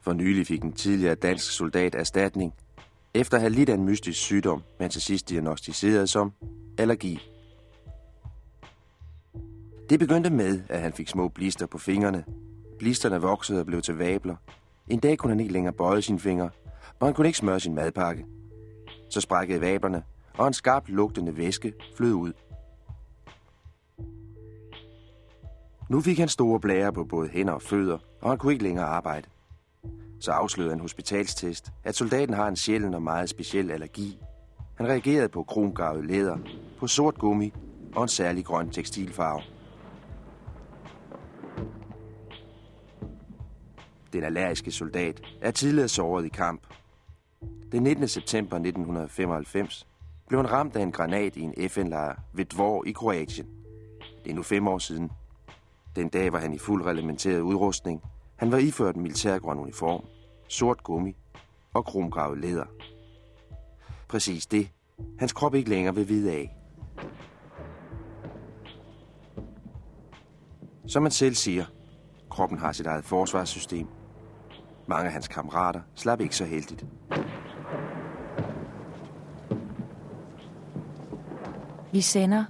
For nylig fik en tidligere dansk soldat erstatning, efter at have lidt af en mystisk sygdom, man til sidst diagnostiserede som allergi. Det begyndte med, at han fik små blister på fingrene. Blisterne voksede og blev til vabler. En dag kunne han ikke længere bøje sine fingre, og han kunne ikke smøre sin madpakke. Så sprækkede vablerne, og en skarp lugtende væske flød ud. Nu fik han store blære på både hænder og fødder, og han kunne ikke længere arbejde. Så afslørede en hospitalstest, at soldaten har en sjælden og meget speciel allergi. Han reagerede på kromgarvet læder, på sort gummi og en særlig grøn tekstilfarve. Den allergiske soldat er tidligere såret i kamp. Den 19. september 1995 blev han ramt af en granat i en FN-lejr ved Dvor i Kroatien. Det er nu fem år siden. Den dag var han i fuld reglementeret udrustning. Han var iført en militærgrøn uniform, sort gummi og kromgravet læder. Præcis det, hans krop ikke længere vil vide af. Som man selv siger, kroppen har sit eget forsvarssystem. Mange af hans kammerater slap ikke så heldigt. Vi sender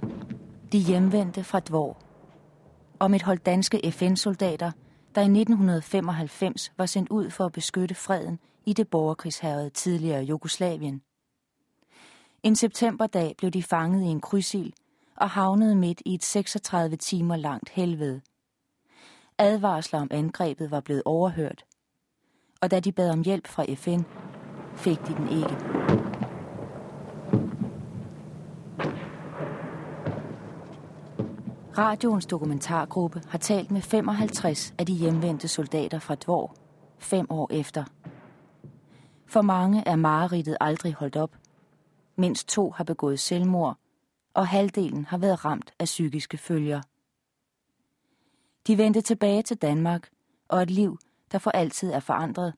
De hjemvendte fra Dvor. Om et hold danske FN-soldater, der i 1995 var sendt ud for at beskytte freden i det borgerkrigshærede tidligere Jugoslavien. En septemberdag blev de fanget i en krydsild og havnede midt i et 36 timer langt helvede. Advarsler om angrebet var blevet overhørt, og da de bad om hjælp fra FN, fik de den ikke. Radioens dokumentargruppe har talt med 55 af de hjemvendte soldater fra Dvor, fem år efter. For mange er mareridtet aldrig holdt op. Mindst to har begået selvmord, og halvdelen har været ramt af psykiske følger. De vendte tilbage til Danmark, og et liv, der for altid er forandret.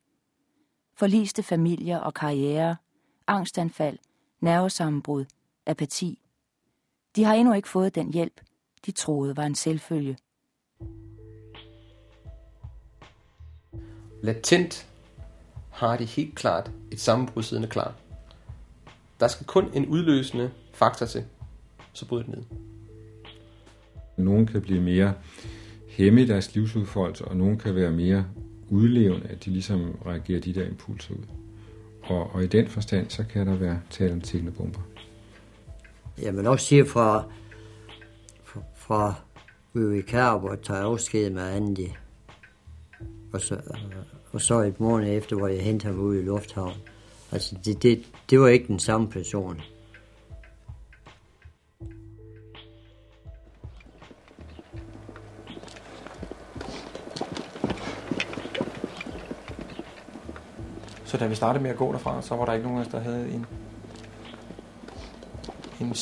Forliste familier og karriere, angstanfald, nervesammenbrud, apati. De har endnu ikke fået den hjælp, de troede var en selvfølge. Latent har de helt klart et sammenbrud siddende klar. Der skal kun en udløsende faktor til, så bryder det ned. Nogle kan blive mere hæmme i deres livsudfoldelse, og nogle kan være mere udlevende, at de ligesom reagerer de der impulser ud. Og, og i den forstand, så kan der være tale om teknobomber. Jeg vil også sige fra, fra Vivi Karp tager afsked med Andy. Og så, og så et måned efter, hvor jeg hentede ham ud i lufthavn. Altså, det, det, det var ikke den samme person. Så da vi startede med at gå derfra, så var der ikke nogen af os, der havde en, en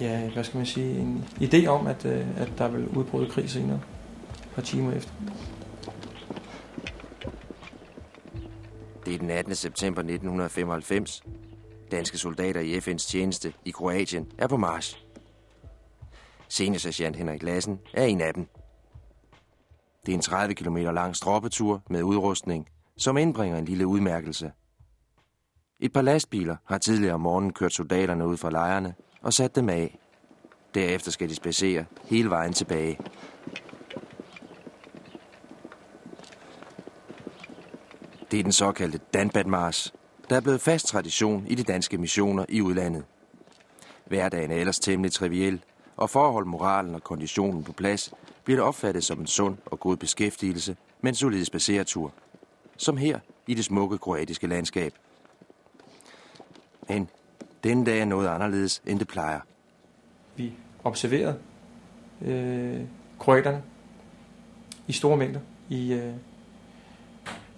ja, hvad skal man sige, en idé om, at, øh, at der vil udbryde krig senere, et par timer efter. Det er den 18. september 1995. Danske soldater i FN's tjeneste i Kroatien er på march. Seniorsergeant Henrik Lassen er en af dem. Det er en 30 km lang stroppetur med udrustning, som indbringer en lille udmærkelse. Et par lastbiler har tidligere om morgenen kørt soldaterne ud fra lejrene og sat dem af. Derefter skal de spacere hele vejen tilbage. Det er den såkaldte Danbatmars, der er blevet fast tradition i de danske missioner i udlandet. Hverdagen er ellers temmelig triviel, og forhold moralen og konditionen på plads bliver det opfattet som en sund og god beskæftigelse med en solid spaceretur. Som her i det smukke kroatiske landskab. Men denne dag er noget anderledes, end det plejer. Vi observerede øh, kroaterne i store mængder i, øh,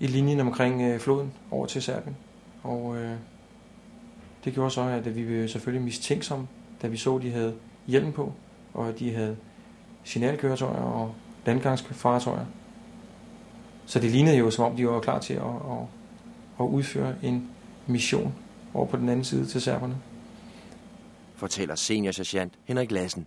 i linjen omkring øh, floden over til Serbien. Og øh, det gjorde så, at vi blev selvfølgelig mistænksomme, da vi så, at de havde hjelm på, og at de havde signalkøretøjer og landgangsfartøjer. Så det lignede jo, som om de var klar til at, at, at udføre en mission over på den anden side til serberne. Fortæller seniorsergeant Henrik Lassen.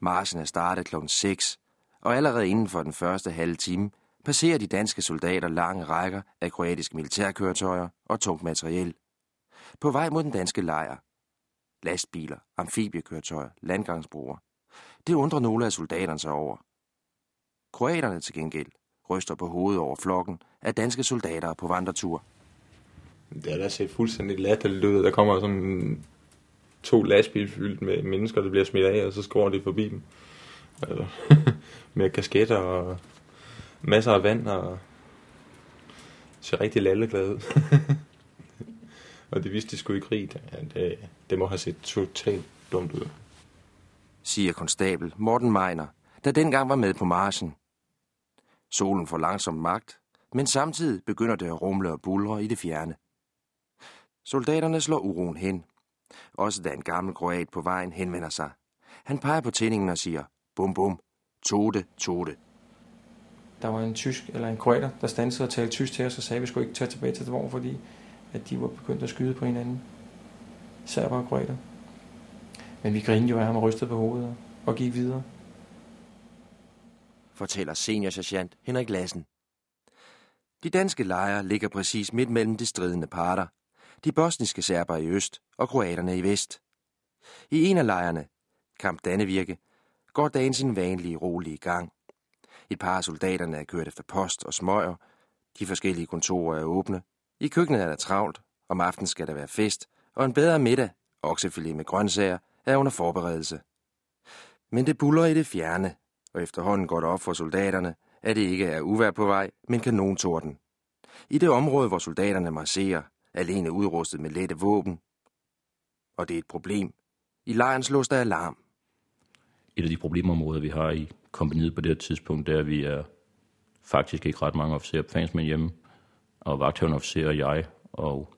Marsen er startet klokken 6, og allerede inden for den første halve time passerer de danske soldater lange rækker af kroatiske militærkøretøjer og tungt materiel. På vej mod den danske lejr. Lastbiler, amfibiekøretøjer, landgangsbroer. Det undrer nogle af soldaterne sig over. Kroaterne til gengæld ryster på hovedet over flokken af danske soldater på vandretur. Det er da set fuldstændig latterligt ud. Der kommer sådan to lastbil fyldt med mennesker, der bliver smidt af, og så skår de forbi dem. Altså, med kasketter og masser af vand, og ser rigtig lalleglad ud. og de vidste, de skulle i krig. Ja, det, det må have set totalt dumt ud. Siger konstabel Morten Meiner, der dengang var med på marchen. Solen får langsomt magt, men samtidig begynder det at rumle og bulre i det fjerne. Soldaterne slår uroen hen. Også da en gammel kroat på vejen henvender sig. Han peger på tændingen og siger, bum bum, tode, tode. Der var en tysk, eller en kroater, der stansede og talte tysk til os og sagde, at vi skulle ikke tage tilbage til Dvor, fordi at de var begyndt at skyde på hinanden. Serber og kroater. Men vi grinede jo af ham og rystede på hovedet og gik videre. Fortæller seniorsergeant Henrik Lassen. De danske lejre ligger præcis midt mellem de stridende parter. De bosniske serber i øst og kroaterne i vest. I en af lejrene, Kamp Dannevirke, går dagen sin vanlige rolige gang. Et par af soldaterne er kørt efter post og smøger. De forskellige kontorer er åbne. I køkkenet er der travlt. Om aftenen skal der være fest. Og en bedre middag, oksefilet med grøntsager, er under forberedelse. Men det buller i det fjerne, og efterhånden går det op for soldaterne, at det ikke er uvær på vej, men kanontorden. I det område, hvor soldaterne marcherer, alene udrustet med lette våben. Og det er et problem. I lejren slås der alarm. Et af de problemområder, vi har i kompaniet på det her tidspunkt, det er, at vi er faktisk ikke ret mange officerer på fansmænd hjemme, og vagthavende officerer og jeg og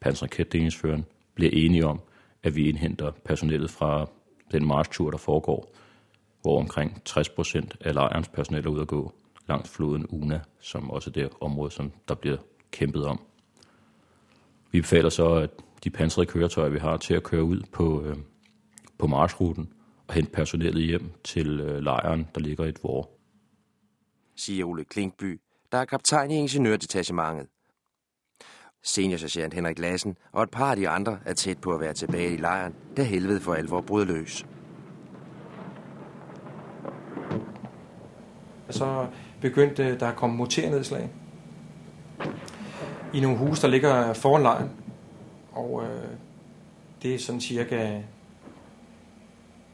panserraketdelingsføreren bliver enige om, at vi indhenter personellet fra den marschtur, der foregår, hvor omkring 60 procent af lejrens personel er ude at gå langs floden Una, som også er det område, som der bliver kæmpet om. Vi befaler så, at de pansrede køretøjer, vi har til at køre ud på, øh, på marchruten og hente personellet hjem til øh, lejren, der ligger i et vor. Siger Ole Klinkby, der er kaptajn i ingeniørdetachementet. Seniorsergeant Henrik Lassen og et par af de andre er tæt på at være tilbage i lejren, da helvede for alvor bryder løs. Så begyndte der at komme morternedslag i nogle huse, der ligger foran lejren. Og øh, det er sådan cirka et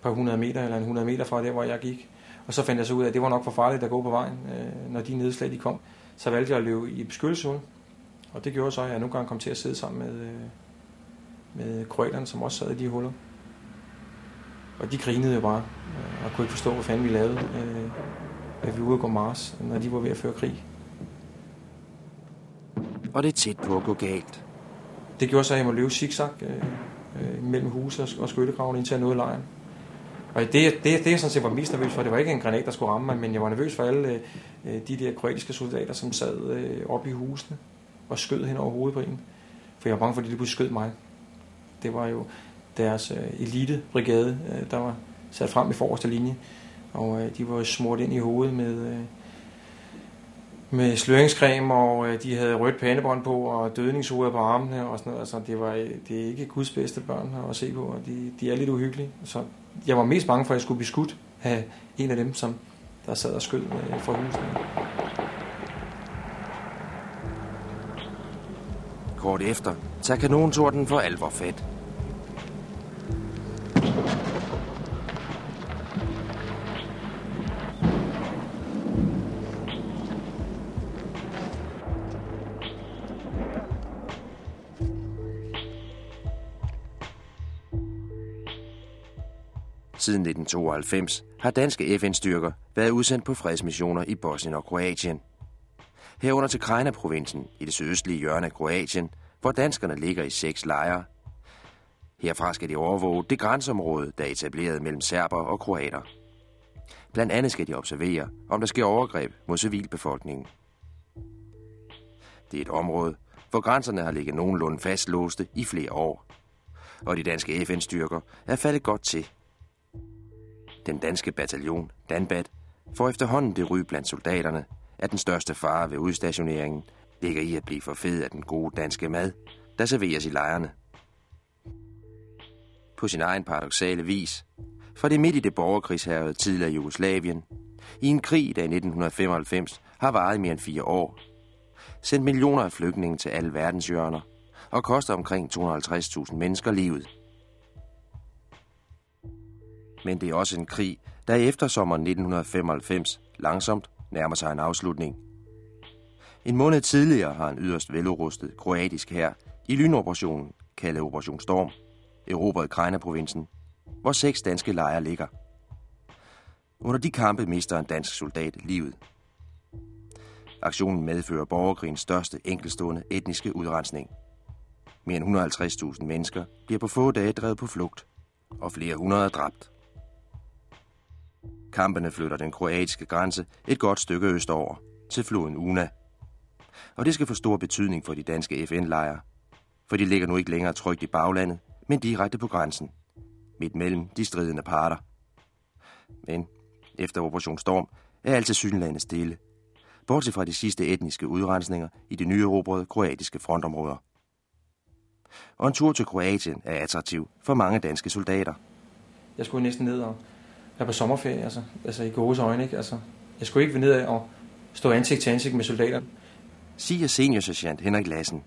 par hundrede meter, eller en 100 meter fra der, hvor jeg gik. Og så fandt jeg så ud af, at det var nok for farligt at gå på vejen, øh, når de nedslag de kom. Så valgte jeg at løbe i beskyttelseshul. Og det gjorde så, at jeg nogle gange kom til at sidde sammen med, øh, med kroaterne, som også sad i de huller. Og de grinede jo bare, øh, og kunne ikke forstå, hvad fanden vi lavede, øh, at vi var ude at gå Mars, når de var ved at føre krig. Og det er tæt på at gå galt. Det gjorde så, at jeg må løbe zigzag øh, øh, mellem huse og, og skyttegravene, indtil jeg nåede lejren. Og det, det, det jeg sådan set var mest nervøs for, det var ikke en granat, der skulle ramme mig, men jeg var nervøs for alle øh, øh, de der kroatiske soldater, som sad øh, oppe i husene og skød hen over hovedet på en. For jeg var bange for, at de lige pludselig skød mig. Det var jo deres øh, elitebrigade, øh, der var sat frem i forreste linje. Og øh, de var smurt ind i hovedet med, øh, med sløringscreme, og øh, de havde rødt pandebånd på, og dødningshoveder på armene og sådan noget. Altså, det, var, det er ikke Guds bedste børn at se på, og de, de er lidt uhyggelige. Så jeg var mest bange for, at jeg skulle blive skudt af en af dem, som der sad og skød øh, fra husene. Kort efter tager kanontorden for alvor fat. Siden 1992 har danske FN-styrker været udsendt på fredsmissioner i Bosnien og Kroatien. Herunder til Krajina-provinsen i det sydøstlige hjørne af Kroatien, hvor danskerne ligger i seks lejre. Herfra skal de overvåge det grænseområde, der er etableret mellem serber og kroater. Blandt andet skal de observere, om der sker overgreb mod civilbefolkningen. Det er et område, hvor grænserne har ligget nogenlunde fastlåste i flere år. Og de danske FN-styrker er faldet godt til. Den danske bataljon, Danbat, får efterhånden det ry blandt soldaterne, at den største fare ved udstationeringen ligger i at blive for fed af den gode danske mad, der serveres i lejrene. På sin egen paradoxale vis, for det midt i det borgerkrigshavede tidligere Jugoslavien, i en krig, der i 1995 har varet mere end fire år, sendt millioner af flygtninge til alle verdens hjørner og koster omkring 250.000 mennesker livet. Men det er også en krig, der efter sommeren 1995 langsomt nærmer sig en afslutning. En måned tidligere har en yderst velurustet kroatisk hær i lynoperationen, kaldet Operation Storm, erobret Krejna-provinsen, hvor seks danske lejre ligger. Under de kampe mister en dansk soldat livet. Aktionen medfører borgerkrigens største enkelstående etniske udrensning. Mere end 150.000 mennesker bliver på få dage drevet på flugt, og flere hundrede er dræbt. Kampene flytter den kroatiske grænse et godt stykke østover, til floden Una. Og det skal få stor betydning for de danske FN-lejre, for de ligger nu ikke længere trygt i baglandet, men direkte på grænsen, midt mellem de stridende parter. Men efter Operation Storm er alt til stille, bortset fra de sidste etniske udrensninger i de nye erobrede kroatiske frontområder. Og en tur til Kroatien er attraktiv for mange danske soldater. Jeg skulle næsten ned og være på sommerferie, altså, altså i gode øjne, ikke? Altså, jeg skulle ikke ned og stå ansigt til ansigt med soldater. Siger seniorsergeant Henrik Lassen.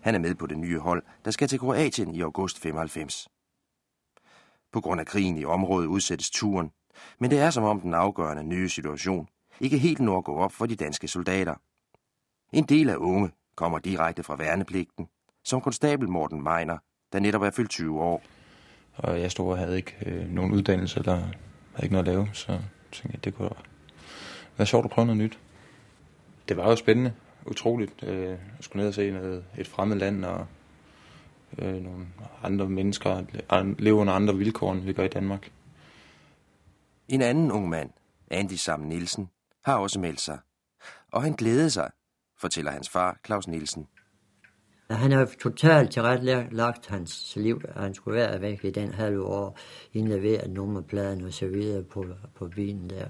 Han er med på det nye hold, der skal til Kroatien i august 95. På grund af krigen i området udsættes turen, men det er som om den afgørende nye situation ikke helt når at gå op for de danske soldater. En del af unge kommer direkte fra værnepligten, som konstabel Morten Meiner, der netop er fyldt 20 år. Og jeg stod og havde ikke øh, nogen uddannelse, eller havde ikke noget at lave, så tænkte jeg, det kunne være sjovt at prøve noget nyt. Det var jo spændende, utroligt, Jeg at skulle ned og se noget, et fremmed land, og øh, nogle andre mennesker leve under andre vilkår, end vi gør i Danmark. En anden ung mand, Andy Sam Nielsen, har også meldt sig. Og han glædede sig, fortæller hans far, Claus Nielsen. Han har totalt tilrettelagt hans liv, at han skulle være væk i den halve år, indleveret nummerpladen og så videre på, på bilen der.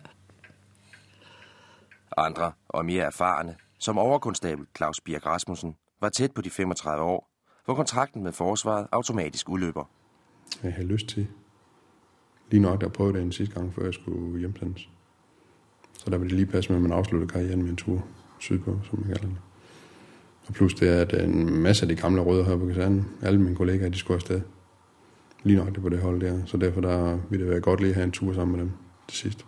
Andre og mere erfarne, som overkonstabel Claus Birk Rasmussen, var tæt på de 35 år, hvor kontrakten med forsvaret automatisk udløber. Jeg havde lyst til lige nok at prøve det en sidste gang, før jeg skulle hjemsendes. Så der var det lige passe med, at man afsluttede karrieren med en tur sydpå, som man kalder det. Og plus det er, at øh, en masse af de gamle rødder her på kasernen, alle mine kollegaer, de skulle afsted. Lige nok det på det hold der. Så derfor der ville det være godt lige at have en tur sammen med dem til sidst.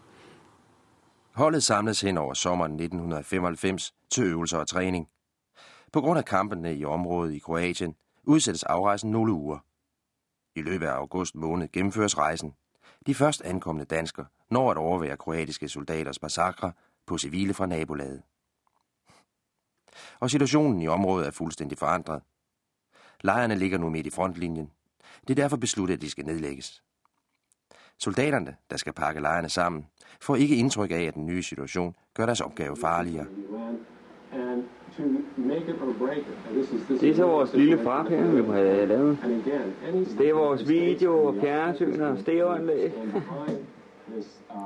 Holdet samles hen over sommeren 1995 til øvelser og træning. På grund af kampene i området i Kroatien udsættes afrejsen nogle uger. I løbet af august måned gennemføres rejsen. De først ankomne danskere når at overvære kroatiske soldaters massakre på civile fra nabolaget. Og situationen i området er fuldstændig forandret. Lejrene ligger nu midt i frontlinjen. Det er derfor besluttet, at de skal nedlægges. Soldaterne, der skal pakke lejrene sammen, får ikke indtryk af, at den nye situation gør deres opgave farligere. Det er så vores lille fraphæring, vi må have lavet. Det er vores video og fjernsyn og stereoanlæg.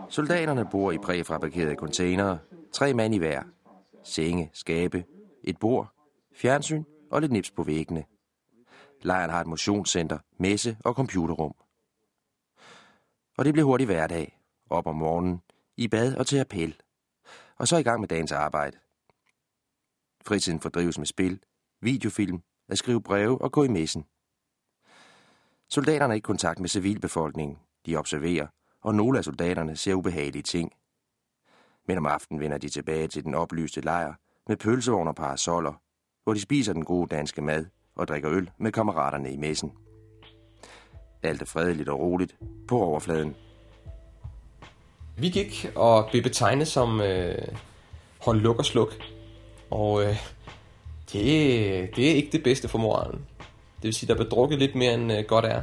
Soldaterne bor i præfabrikerede containere, tre mand i hver. Senge, skabe, et bord, fjernsyn og lidt nips på væggene. Lejren har et motionscenter, messe og computerrum. Og det bliver hurtigt hverdag. Op om morgenen, i bad og til appel. Og så i gang med dagens arbejde. Fritiden fordrives med spil, videofilm, at skrive breve og gå i messen. Soldaterne er i kontakt med civilbefolkningen. De observerer, og nogle af soldaterne ser ubehagelige ting. Men om aftenen vender de tilbage til den oplyste lejr med pølsevogn og parasoller, hvor de spiser den gode danske mad og drikker øl med kammeraterne i messen. Alt er fredeligt og roligt på overfladen. Vi gik og blev betegnet som øh, hold luk og sluk. Og øh, det, det er ikke det bedste for moralen. Det vil sige, der blev drukket lidt mere end øh, godt er.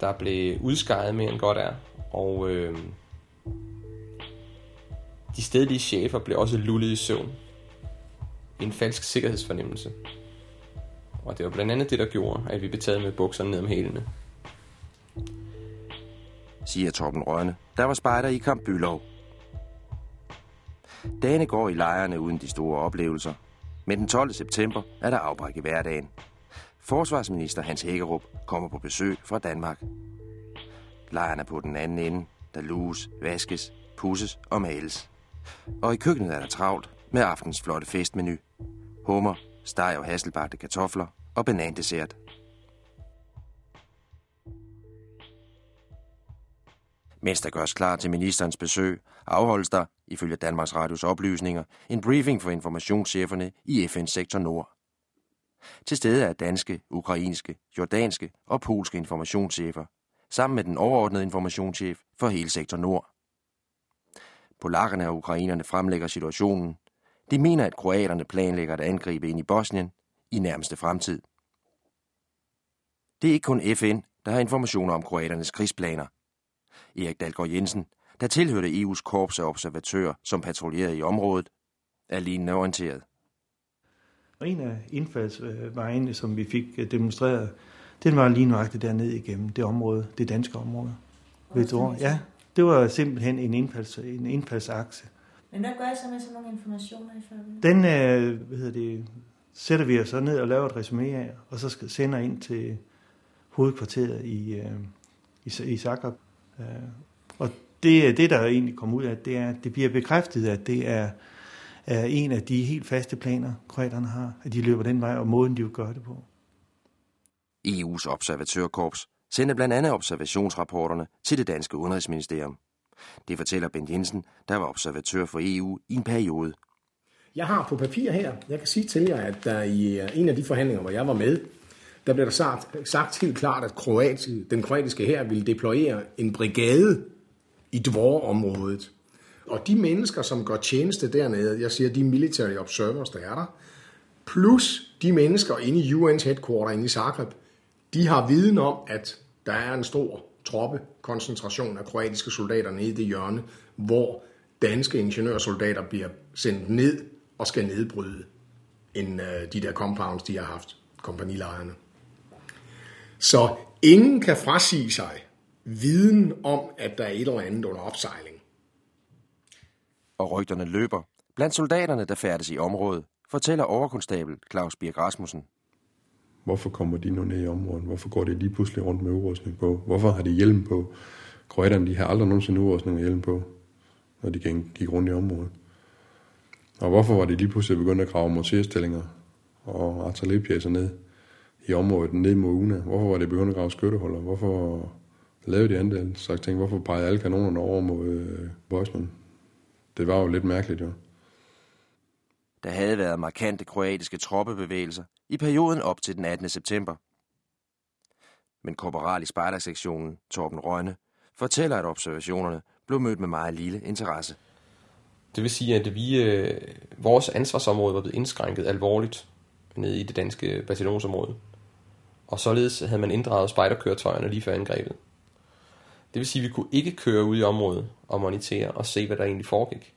Der blev udskejet mere end godt er. Og øh, de stedlige chefer blev også lullet i søvn. En falsk sikkerhedsfornemmelse. Og det var blandt andet det, der gjorde, at vi blev taget med bukserne ned om hælene. Siger Torben Rønne, der var spejder i Kamp Bylov. Dagene går i lejrene uden de store oplevelser. Men den 12. september er der afbræk i hverdagen. Forsvarsminister Hans Hækkerup kommer på besøg fra Danmark. Lejren er på den anden ende, der luges, vaskes, pusses og males. Og i køkkenet er der travlt med aftens flotte festmenu. Hummer, steg og hasselbagte kartofler og banandessert. Mens der gørs klar til ministerens besøg, afholdes der, ifølge Danmarks Radios oplysninger, en briefing for informationscheferne i FN Sektor Nord. Til stede er danske, ukrainske, jordanske og polske informationschefer, sammen med den overordnede informationschef for hele Sektor Nord. Polakkerne og ukrainerne fremlægger situationen. De mener, at kroaterne planlægger at angribe ind i Bosnien i nærmeste fremtid. Det er ikke kun FN, der har informationer om kroaternes krigsplaner. Erik Dalgaard Jensen, der tilhørte EU's korps af observatører, som patruljerede i området, er lignende orienteret. En af indfaldsvejene, som vi fik demonstreret, den var lige nøjagtigt dernede igennem det område, det danske område. Ved du, ja, det var simpelthen en, indfalds, en indfaldsakse. Men hvad gør I så med sådan nogle informationer i forhold? Den øh, hvad hedder det, sætter vi os så ned og laver et resume af, og så skal, sender ind til hovedkvarteret i, øh, i, i Zagreb. Øh, og det, det, der egentlig kommer ud af, det er, at det bliver bekræftet, at det er, er en af de helt faste planer, kroaterne har, at de løber den vej, og måden de vil gøre det på. EU's observatørkorps sender blandt andet observationsrapporterne til det danske udenrigsministerium. Det fortæller Bent Jensen, der var observatør for EU i en periode. Jeg har på papir her, jeg kan sige til jer, at der i øh, en af de forhandlinger, hvor jeg var med, der blev der sagt, sagt helt klart, at Kroatien, den kroatiske her ville deployere en brigade i Dvor-området. Og de mennesker, som gør tjeneste dernede, jeg siger de military observers, der er der, plus de mennesker inde i UN's headquarter inde i Zagreb, de har viden om, at der er en stor troppekoncentration af kroatiske soldater nede i det hjørne, hvor danske ingeniørsoldater bliver sendt ned og skal nedbryde en, øh, de der compounds, de har haft, kompanilejerne. Så ingen kan frasige sig viden om, at der er et eller andet under opsejling. Og rygterne løber. Blandt soldaterne, der færdes i området, fortæller overkonstabel Claus Birk Rasmussen. Hvorfor kommer de nu ned i området? Hvorfor går de lige pludselig rundt med udrustning på? Hvorfor har de hjelm på? Kroaterne, de har aldrig nogensinde udrustning og hjelm på, når de gik rundt i området. Og hvorfor var de lige pludselig begyndt at grave morterstillinger og artilleripjæser ned i området ned mod UNA? Hvorfor var det begyndt at grave skyttehuller? Hvorfor lavede de andre slags ting? Hvorfor pegede alle kanonerne over mod øh, Bosnien? Det var jo lidt mærkeligt, jo. Der havde været markante kroatiske troppebevægelser i perioden op til den 18. september. Men korporal i spejdersektionen, Torben Rønne, fortæller, at observationerne blev mødt med meget lille interesse. Det vil sige, at vi, øh, vores ansvarsområde var blevet indskrænket alvorligt nede i det danske bataljonsområde. Og således havde man inddraget spejderkøretøjerne lige før angrebet. Det vil sige, at vi kunne ikke køre ud i området og monitere og se, hvad der egentlig foregik.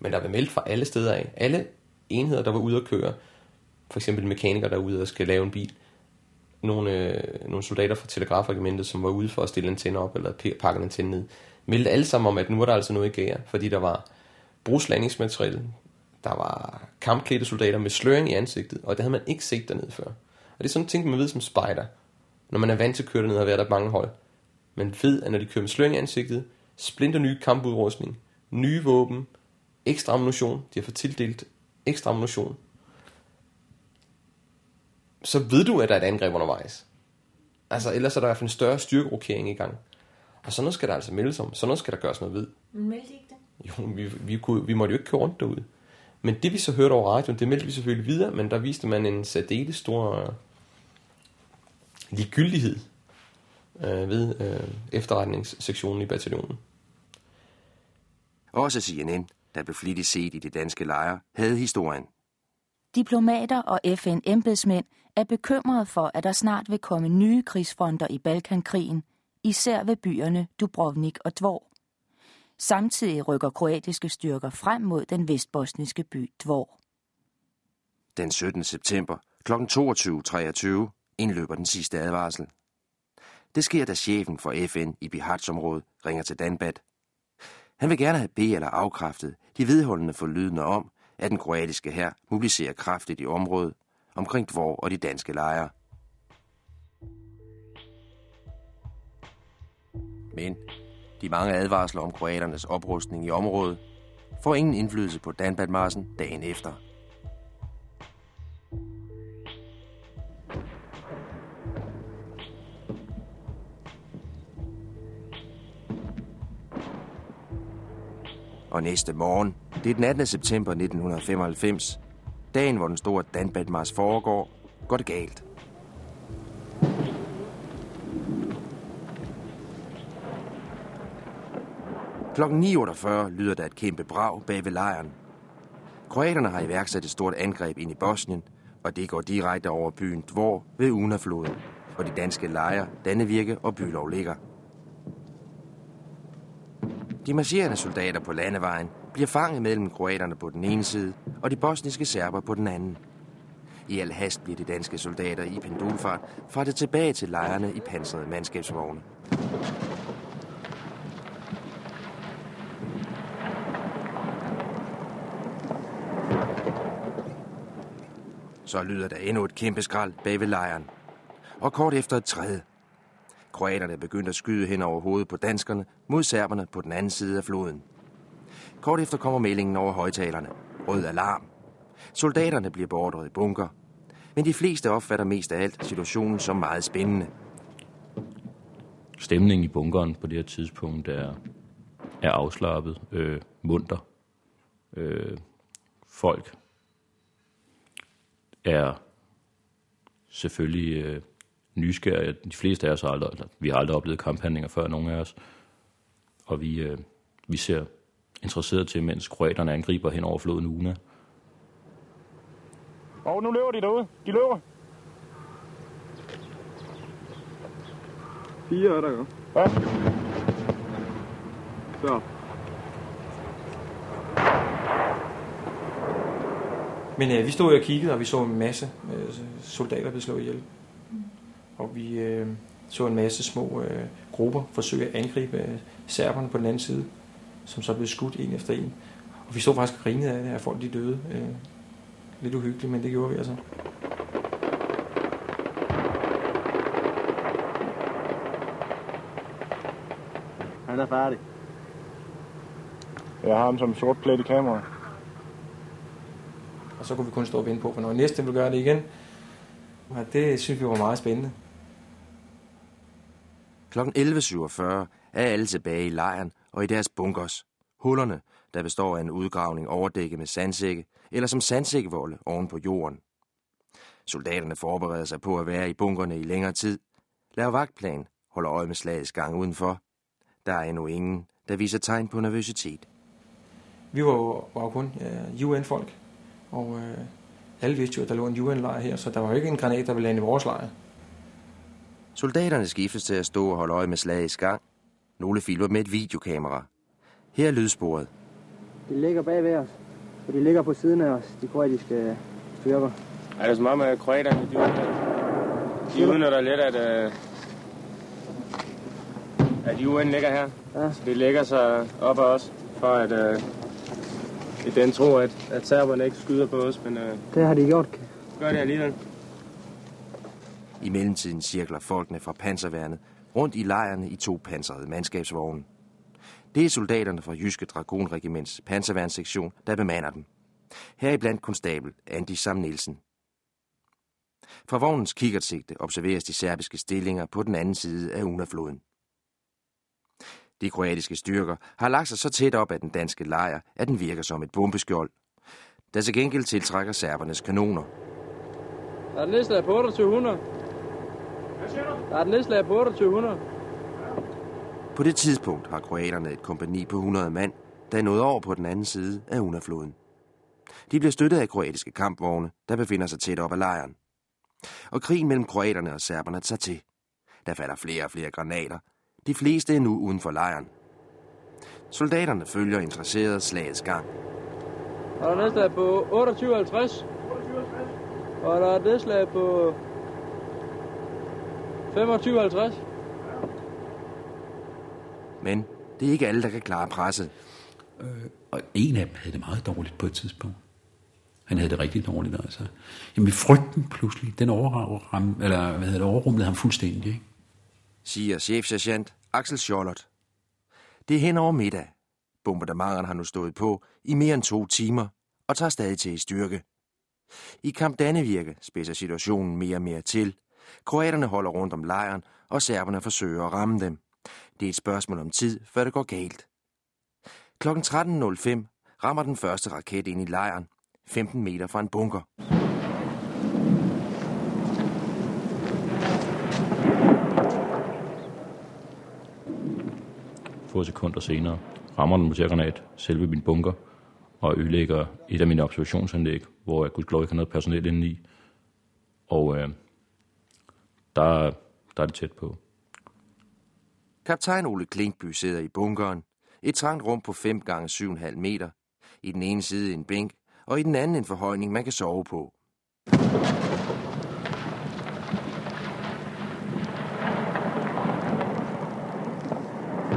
Men der var meldt fra alle steder af. Alle enheder, der var ude at køre, for eksempel mekanikere, der er ude og skal lave en bil, nogle, øh, nogle soldater fra telegrafregimentet, som var ude for at stille antenne op, eller pakke en antenne ned, meldte alle sammen om, at nu var der altså noget i gære, fordi der var brugslandingsmateriel, der var kampklædte soldater med sløring i ansigtet, og det havde man ikke set dernede før. Og det er sådan ting, man ved som spider, når man er vant til at køre dernede og være der mange hold. Man ved, at når de kører med sløring i ansigtet, splinter nye kampudrustning, nye våben, ekstra ammunition, de har fået tildelt ekstra ammunition, så ved du, at der er et angreb undervejs. Altså, ellers er der i hvert fald en større styrkerokering i gang. Og sådan noget skal der altså meldes om. Sådan noget skal der gøres noget ved. Men meldte ikke det? Jo, vi, vi, kunne, vi måtte jo ikke køre rundt derude. Men det vi så hørte over radioen, det meldte vi selvfølgelig videre, men der viste man en særdeles stor uh, ligegyldighed uh, ved uh, efterretningssektionen i bataljonen. Også CNN, der blev flittigt set i de danske lejre, havde historien. Diplomater og FN-embedsmænd er bekymrede for, at der snart vil komme nye krigsfronter i Balkankrigen, især ved byerne Dubrovnik og Dvor. Samtidig rykker kroatiske styrker frem mod den vestbosniske by Dvor. Den 17. september kl. 22.23 indløber den sidste advarsel. Det sker, da chefen for FN i Bihać-området ringer til Danbat. Han vil gerne have be- eller afkræftet de vedholdende forlydende om, at den kroatiske hær mobiliserer kraftigt i området omkring Dvor og de danske lejre. Men de mange advarsler om kroaternes oprustning i området får ingen indflydelse på Danbatmarsen dagen efter. Og næste morgen, det er den 18. september 1995, dagen hvor den store Danbatmars foregår, går det galt. Klokken 9.48 lyder der et kæmpe brag bag ved lejren. Kroaterne har iværksat et stort angreb ind i Bosnien, og det går direkte over byen Dvor ved Unafloden, hvor de danske lejre Dannevirke og Bylov ligger. De marcherende soldater på landevejen bliver fanget mellem kroaterne på den ene side og de bosniske serber på den anden. I al hast bliver de danske soldater i pendulfart frattet tilbage til lejrene i pansrede mandskabsvogne. Så lyder der endnu et kæmpe skrald bag ved lejren. Og kort efter et tredje. Kroaterne begyndte at skyde hen over hovedet på danskerne mod serberne på den anden side af floden. Kort efter kommer meldingen over højtalerne. Rød alarm. Soldaterne bliver beordret i bunker. Men de fleste opfatter mest af alt situationen som meget spændende. Stemningen i bunkeren på det her tidspunkt er, er afslappet, øh, munter. Øh, folk er selvfølgelig øh, nysgerrige. De fleste af os har aldrig, eller, vi har aldrig oplevet kamphandlinger før, nogen af os. Og vi, øh, vi ser interesseret til, mens kroaterne angriber hen over floden Una. Og nu løber de derude. De løber. Fire er der jo. Ja. Så. Men øh, vi stod og kiggede, og vi så en masse øh, soldater blive slået ihjel. Og vi øh, så en masse små øh, grupper forsøge at angribe øh, serberne på den anden side, som så blev skudt en efter en. Og vi så faktisk og grinede af det, at folk de døde. Øh, lidt uhyggeligt, men det gjorde vi altså. Han er færdig. Jeg har ham som sort plet i kameraet. Og så kunne vi kun stå og vente på, hvornår næste vil gøre det igen. Og det synes vi var meget spændende. Klokken 11.47 er alle tilbage i lejren og i deres bunkers. Hullerne, der består af en udgravning overdækket med sandsække, eller som sandsækkevolde oven på jorden. Soldaterne forbereder sig på at være i bunkerne i længere tid, laver vagtplan, holder øje med slagets gang udenfor. Der er endnu ingen, der viser tegn på nervøsitet. Vi var jo, var jo kun øh, UN-folk, og øh, alle vidste jo, at der lå en UN-lejr her, så der var jo ikke en granat, der ville lande i vores lejr. Soldaterne skiftes til at stå og holde øje med slagets gang. Nogle filmer med et videokamera. Her er lydsporet. De ligger bag ved os, og de ligger på siden af os, de kroatiske styrker. Er det som om, at kroaterne, de, de udnytter lidt, at, øh, at UN ligger her? Ja. Så de lægger sig op af os, for at øh, i den tro, at, at serberne ikke skyder på os, men øh, Det har de gjort. gør det alligevel. I mellemtiden cirkler folkene fra panserværnet rundt i lejrene i to pansrede mandskabsvogne. Det er soldaterne fra Jyske Dragonregiments panserværnssektion, der bemander dem. Heriblandt konstabel Andy Sam Nielsen. Fra vognens kikkertsigte observeres de serbiske stillinger på den anden side af Unafloden. De kroatiske styrker har lagt sig så tæt op af den danske lejr, at den virker som et bombeskjold, der til gengæld tiltrækker serbernes kanoner. Der er et nedslag på 2800. Der er et nedslag på 2800. På det tidspunkt har kroaterne et kompani på 100 mand, der er nået over på den anden side af Unafloden. De bliver støttet af kroatiske kampvogne, der befinder sig tæt op ad lejren. Og krigen mellem kroaterne og serberne tager til. Der falder flere og flere granater. De fleste er nu uden for lejren. Soldaterne følger interesseret slagets gang. Der er nedslag på 2850. Og der er et nedslag på 2550. Men Det er ikke alle, der kan klare presset. Øh, og en af dem havde det meget dårligt på et tidspunkt. Han havde det rigtig dårligt, altså. Jamen frygten pludselig, den overram, eller hvad hedder det, overrumlede ham fuldstændig, ikke? Siger chefsergeant Axel Scholert. Det er hen over middag. Bombardementerne har nu stået på i mere end to timer og tager stadig til i styrke. I Kamp Dannevirke spidser situationen mere og mere til. Kroaterne holder rundt om lejren, og serberne forsøger at ramme dem. Det er et spørgsmål om tid, før det går galt. Klokken 13.05 rammer den første raket ind i lejren, 15 meter fra en bunker. Få sekunder senere rammer den mortergranat selve min bunker og ødelægger et af mine observationsanlæg, hvor jeg gudskelov ikke har noget personel inde i. Og øh, der, der er det tæt på. Kaptajn Ole Klinkby sidder i bunkeren. Et trangt rum på 5 gange 7,5 meter. I den ene side en bænk, og i den anden en forhøjning, man kan sove på.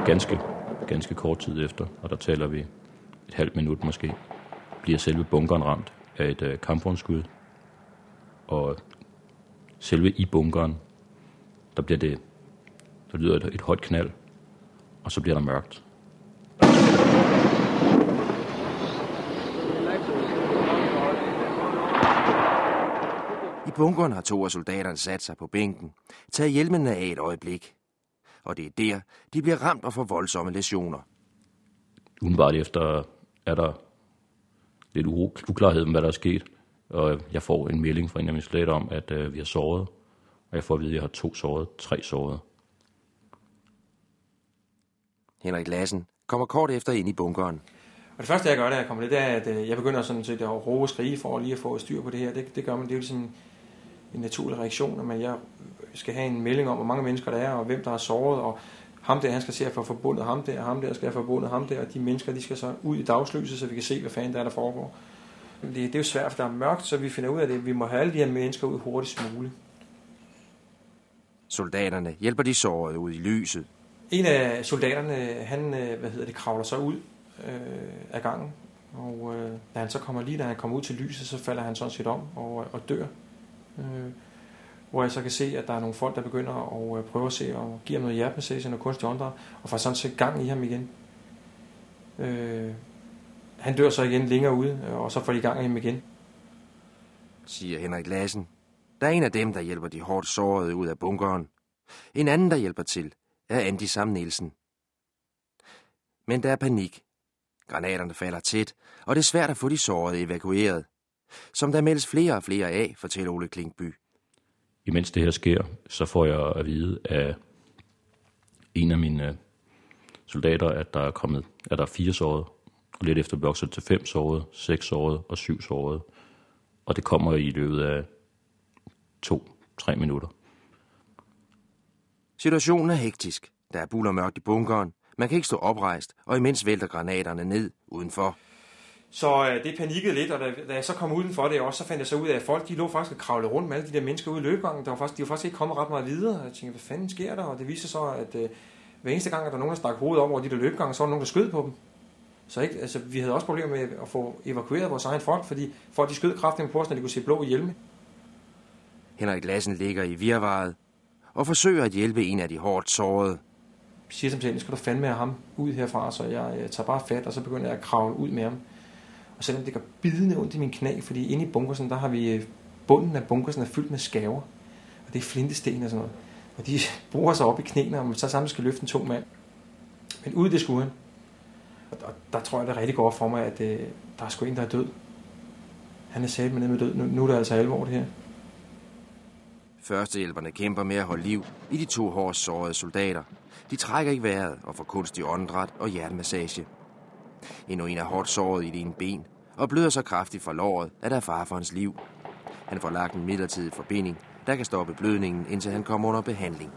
Ganske, ganske kort tid efter, og der taler vi et halvt minut måske, bliver selve bunkeren ramt af et øh, kampvognskud. Og selve i bunkeren, der bliver det, der lyder et, et højt knald, og så bliver der mørkt. I bunkeren har to af soldaterne sat sig på bænken, taget hjelmene af et øjeblik. Og det er der, de bliver ramt og får voldsomme lesioner. Udenbart efter er der lidt uklarhed om, hvad der er sket. Og jeg får en melding fra en af mine soldater om, at øh, vi har såret. Og jeg får at vide, at jeg har to såret, tre såret. Henrik Lassen kommer kort efter ind i bunkeren. Og det første, jeg gør, da jeg kommer lidt, det er, at øh, jeg begynder sådan set at råbe og skrige for lige at få styr på det her. Det, det gør man, det er jo sådan en naturlig reaktion, at jeg skal have en melding om, hvor mange mennesker der er, og hvem der har såret, og ham der, han skal se at få forbundet ham der, og ham der skal have forbundet ham der, og de mennesker, de skal så ud i dagslyset, så vi kan se, hvad fanden der er, der foregår. Det, det er jo svært, for der er mørkt, så vi finder ud af det. Vi må have alle de her mennesker ud hurtigst muligt. Soldaterne hjælper de sårede ud i lyset. En af soldaterne, han øh, hvad hedder det, kravler så ud øh, af gangen, og øh, da han så kommer lige, da han kommer ud til lyset, så falder han sådan set om og, og dør. Øh, hvor jeg så kan se, at der er nogle folk, der begynder at øh, prøve at se og give ham noget hjertemassage, noget kunstig åndedræt, og får sådan set gang i ham igen. Øh, han dør så igen længere ude, og så får de gang i ham igen. Siger Henrik Lassen. Der er en af dem, der hjælper de hårdt sårede ud af bunkeren. En anden, der hjælper til, er Andy Sam Nielsen. Men der er panik. Granaterne falder tæt, og det er svært at få de sårede evakueret. Som der meldes flere og flere af, fortæller Ole Klinkby. Imens det her sker, så får jeg at vide af en af mine soldater, at der er kommet, at der er fire sårede, lidt efter vokset til fem sårede, seks sårede og syv sårede. Og det kommer i løbet af to-tre minutter. Situationen er hektisk. Der er buller mørkt i bunkeren. Man kan ikke stå oprejst, og imens vælter granaterne ned udenfor. Så øh, det panikkede lidt, og da, da jeg så kom udenfor det også, så fandt jeg så ud af, at folk de lå faktisk og kravlede rundt med alle de der mennesker ude i løbegangen. Der var faktisk, de var faktisk ikke kommet ret meget videre. Jeg tænkte, hvad fanden sker der? Og det viste sig så, at øh, hver eneste gang, at der var nogen, der stak hovedet op over de der løbegange, så var der nogen, der skød på dem. Så ikke, altså, vi havde også problemer med at få evakueret vores egen folk, fordi folk de skød kraftigt på os, når de kunne se blå hjelme. Henrik Lassen ligger i virvaret og forsøger at hjælpe en af de hårdt sårede. Jeg siger simpelthen, skal du fandme have ham ud herfra, så jeg, jeg tager bare fat, og så begynder jeg at kravle ud med ham. Og selvom det gør bidende ondt i min knæ, fordi inde i bunkersen, der har vi øh, bunden af bunkersen er fyldt med skaver. Og det er flintesten og sådan noget. Og de bruger sig op i knæene, og man så sammen skal løfte en tung mand. Men ud det skulle han. Og der, der tror jeg, det rigtig går for mig, at øh, der er sgu en, der er død. Han er sat med ned med død. Nu, nu er det altså alvor, det her. Førstehjælperne kæmper med at holde liv i de to hårdt sårede soldater. De trækker ikke vejret og får kunstig åndedræt og hjertemassage. Endnu en er hårdt såret i det ene ben og bløder så kraftigt fra låret, at der er far for hans liv. Han får lagt en midlertidig forbinding, der kan stoppe blødningen, indtil han kommer under behandling.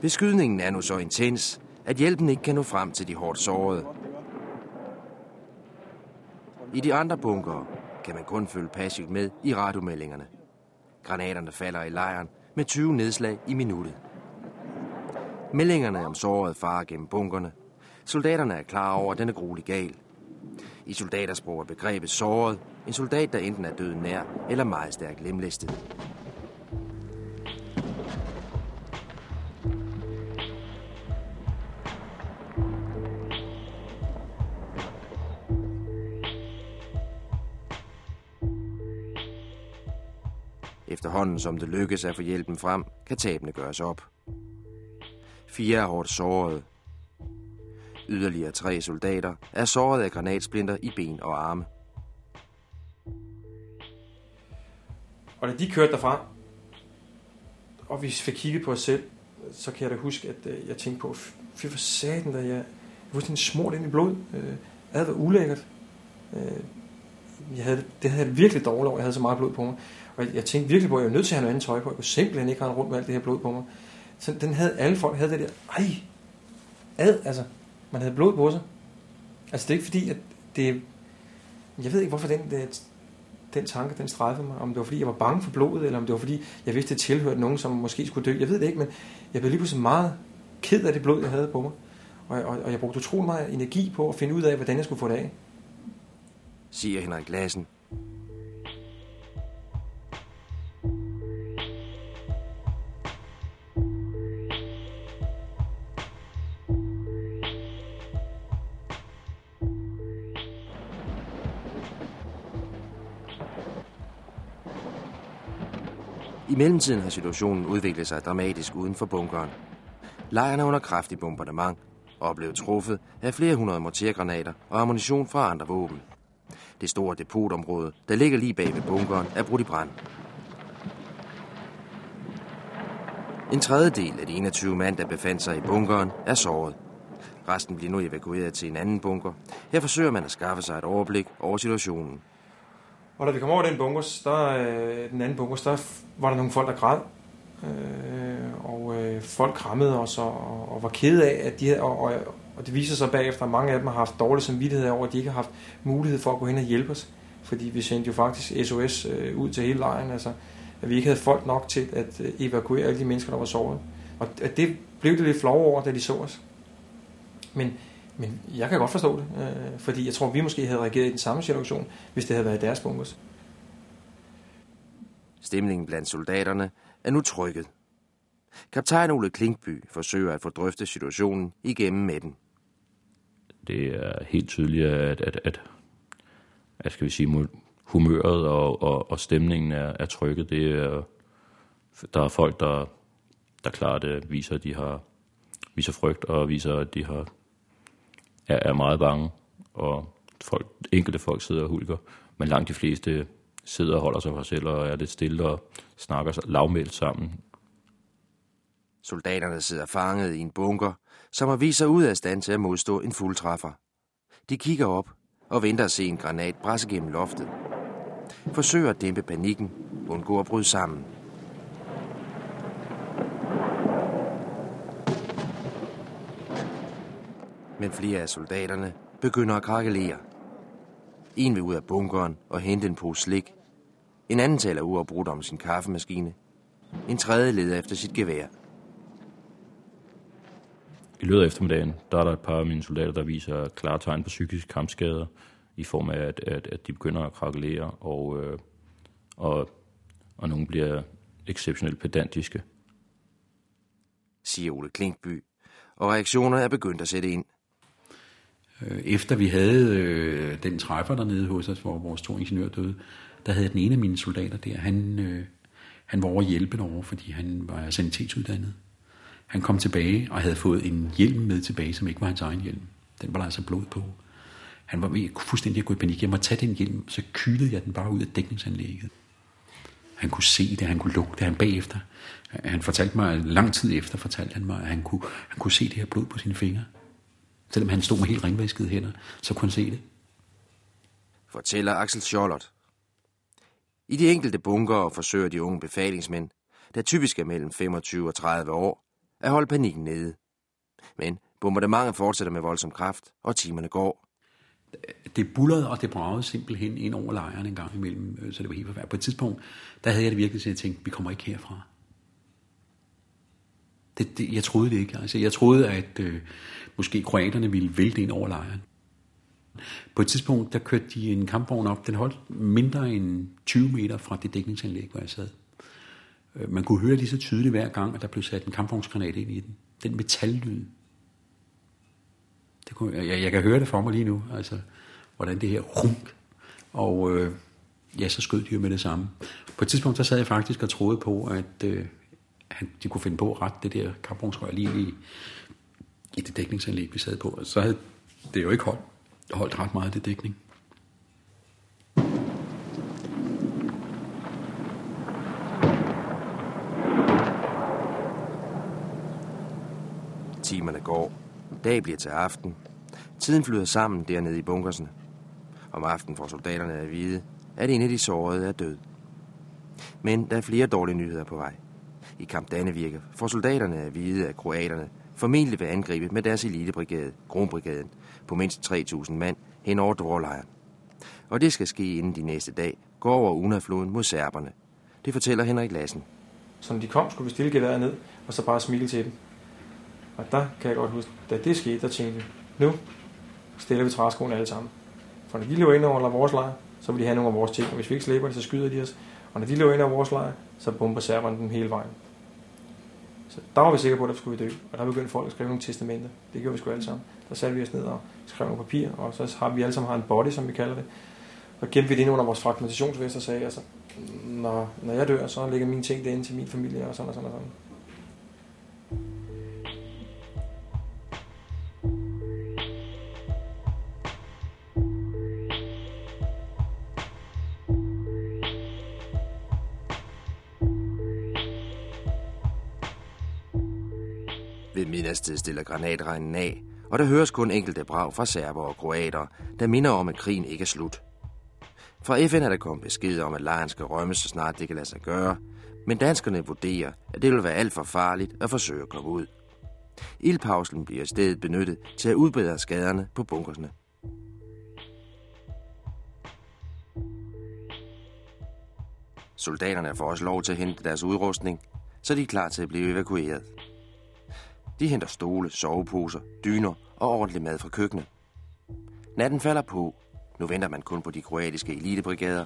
Beskydningen er nu så intens, at hjælpen ikke kan nå frem til de hårdt sårede. I de andre bunker kan man kun følge passivt med i radiomeldingerne. Granaterne falder i lejren med 20 nedslag i minuttet. Meldingerne om såret farer gennem bunkerne. Soldaterne er klar over, at den er gruelig gal. I soldatersprog er begrebet såret en soldat, der enten er død nær eller meget stærkt lemlæstet. Efterhånden som det lykkes at få hjælpen frem, kan tabene gøres op. Fire er hårdt såret. Yderligere tre soldater er såret af granatsplinter i ben og arme. Og da de kørte derfra, og vi fik kigget på os selv, så kan jeg da huske, at øh, jeg tænkte på, fy for satan, da jeg, jeg var sådan smurt ind i blod. Øh, det var ulækkert. Øh, jeg havde, det havde jeg virkelig dårligt over, jeg havde så meget blod på mig. Og jeg, jeg tænkte virkelig på, at jeg var nødt til at have noget andet tøj på. Jeg kunne simpelthen ikke have rundt med alt det her blod på mig. Så den havde alle folk, havde det der, ej, ad, altså, man havde blod på sig. Altså det er ikke fordi, at det, jeg ved ikke, hvorfor den, det, den tanke, den strejfede mig. Om det var fordi, jeg var bange for blodet, eller om det var fordi, jeg vidste, det tilhørte nogen, som måske skulle dø. Jeg ved det ikke, men jeg blev lige pludselig meget ked af det blod, jeg havde på mig. Og, og, og jeg brugte utrolig meget energi på at finde ud af, hvordan jeg skulle få det af. Siger Henrik Lassen. I mellemtiden har situationen udviklet sig dramatisk uden for bunkeren. Lejren er under kraftig bombardement og er blevet truffet af flere hundrede mortergranater og ammunition fra andre våben. Det store depotområde, der ligger lige bag ved bunkeren, er brudt i brand. En tredjedel af de 21 mand, der befandt sig i bunkeren, er såret. Resten bliver nu evakueret til en anden bunker. Her forsøger man at skaffe sig et overblik over situationen. Og da vi kom over den bunkers, der, øh, den anden bunkers, der var der nogle folk, der græd. Øh, og øh, folk krammede os og, og var kede af, at de havde, og, og, og det viser sig bagefter, at mange af dem har haft dårlig samvittighed over, at de ikke har haft mulighed for at gå hen og hjælpe os. Fordi vi sendte jo faktisk SOS øh, ud til hele lejren, altså at vi ikke havde folk nok til at øh, evakuere alle de mennesker, der var såret. Og det blev det lidt flov over, da de så os. Men, men jeg kan godt forstå det, øh, fordi jeg tror, vi måske havde reageret i den samme situation, hvis det havde været deres bunkers. Stemningen blandt soldaterne er nu trykket. Kaptajn Ole Klinkby forsøger at få drøftet situationen igennem med den. Det er helt tydeligt, at, at, at, at skal vi sige, humøret og, og, og stemningen er, er trykket. Det er, der er folk, der, der klart uh, viser, at de har viser frygt og viser, at de har, er, er meget bange. Og folk, enkelte folk sidder og hulker, men langt de fleste sidder og holder sig for sig selv og er lidt stille og snakker lavmældt sammen. Soldaterne sidder fanget i en bunker, som har vist sig ud af stand til at modstå en fuldtræffer. De kigger op og venter at se en granat bræsse gennem loftet. Forsøger at dæmpe panikken, undgå at bryde sammen. Men flere af soldaterne begynder at krakelere. En vil ud af bunkeren og hente en pose slik. En anden taler uafbrudt om sin kaffemaskine. En tredje leder efter sit gevær. I løbet af eftermiddagen, der er der et par af mine soldater, der viser klare tegn på psykiske kampskader, i form af, at, at, at de begynder at krakelere, og, øh, og, og nogle bliver exceptionelt pedantiske. Siger Ole Klinkby, og reaktionerne er begyndt at sætte ind. Øh, efter vi havde øh, den træffer dernede hos os, hvor vores to ingeniører døde, der havde den ene af mine soldater der, han, øh, han var over hjælpen over, fordi han var sanitetsuddannet. Han kom tilbage og havde fået en hjelm med tilbage, som ikke var hans egen hjelm. Den var der altså blod på. Han var ved fuldstændig at gå i panik. Jeg må tage den hjelm, så kylede jeg den bare ud af dækningsanlægget. Han kunne se det, han kunne lugte han bagefter. Han fortalte mig, lang tid efter fortalte han mig, at han kunne, han kunne se det her blod på sine fingre. Selvom han stod med helt ringvaskede hænder, så kunne han se det. Fortæller Axel Schollert. I de enkelte bunker forsøger de unge befalingsmænd, der typisk er mellem 25 og 30 år, at holde panikken nede. Men bombardementet fortsætter med voldsom kraft, og timerne går. det bullerede og det bragede simpelthen ind over lejren en gang imellem, øh, så det var helt forfærdeligt. På et tidspunkt, der havde jeg det virkelig til at tænke, vi kommer ikke herfra. Det, det, jeg troede det ikke. Altså, jeg troede, at øh, måske kroaterne ville vælte ind over lejren. På et tidspunkt, der kørte de en kampvogn op. Den holdt mindre end 20 meter fra det dækningsanlæg, hvor jeg sad. Øh, man kunne høre lige så tydeligt hver gang, at der blev sat en kampvognsgranat ind i den. Den metallyd. Det kunne, jeg, jeg kan høre det for mig lige nu, altså, hvordan det her runk. Og øh, ja, så skød de jo med det samme. På et tidspunkt, der sad jeg faktisk og troede på, at øh, de kunne finde på at rette det der kampvognsrør lige i, i det dækningsanlæg, vi sad på. Så havde det jo ikke holdt, holdt ret meget det dækning. Timerne går. Dag bliver til aften. Tiden flyder sammen dernede i bunkersene. Om aftenen får soldaterne at vide, at en af de sårede er død. Men der er flere dårlige nyheder på vej. I Kamp Dannevirke får soldaterne at vide, at kroaterne formentlig vil angribe med deres elitebrigade, Kronbrigaden, på mindst 3.000 mand hen over Dvorlejren. Og det skal ske inden de næste dag går over Unafloden mod serberne. Det fortæller Henrik Lassen. Så når de kom, skulle vi stille geværet ned, og så bare smile til dem. Og der kan jeg godt huske, da det skete, der tænkte vi, nu stiller vi træskoene alle sammen. For når de løber ind over vores lejr, så vil de have nogle af vores ting, og hvis vi ikke slipper det, så skyder de os. Og når de løber ind over vores lejr, så bomber serberne dem hele vejen. Så der var vi sikre på, at der skulle vi dø. Og der begyndte folk at skrive nogle testamenter. Det gjorde vi sgu alle sammen. Der satte vi os ned og skrev nogle papir, og så har vi alle sammen har en body, som vi kalder det. Og gemte vi det ind under vores fragmentationsvest og sagde, altså, når, når jeg dør, så ligger mine ting derinde til min familie, og sådan og sådan og sådan. Ved stiller granatregnen af, og der høres kun enkelte brag fra serber og kroater, der minder om, at krigen ikke er slut. Fra FN er der kommet besked om, at lejren skal rømme, så snart det kan lade sig gøre, men danskerne vurderer, at det vil være alt for farligt at forsøge at komme ud. Ildpausen bliver i stedet benyttet til at udbedre skaderne på bunkersne. Soldaterne får også lov til at hente deres udrustning, så de er klar til at blive evakueret. De henter stole, soveposer, dyner og ordentlig mad fra køkkenet. Natten falder på. Nu venter man kun på de kroatiske elitebrigader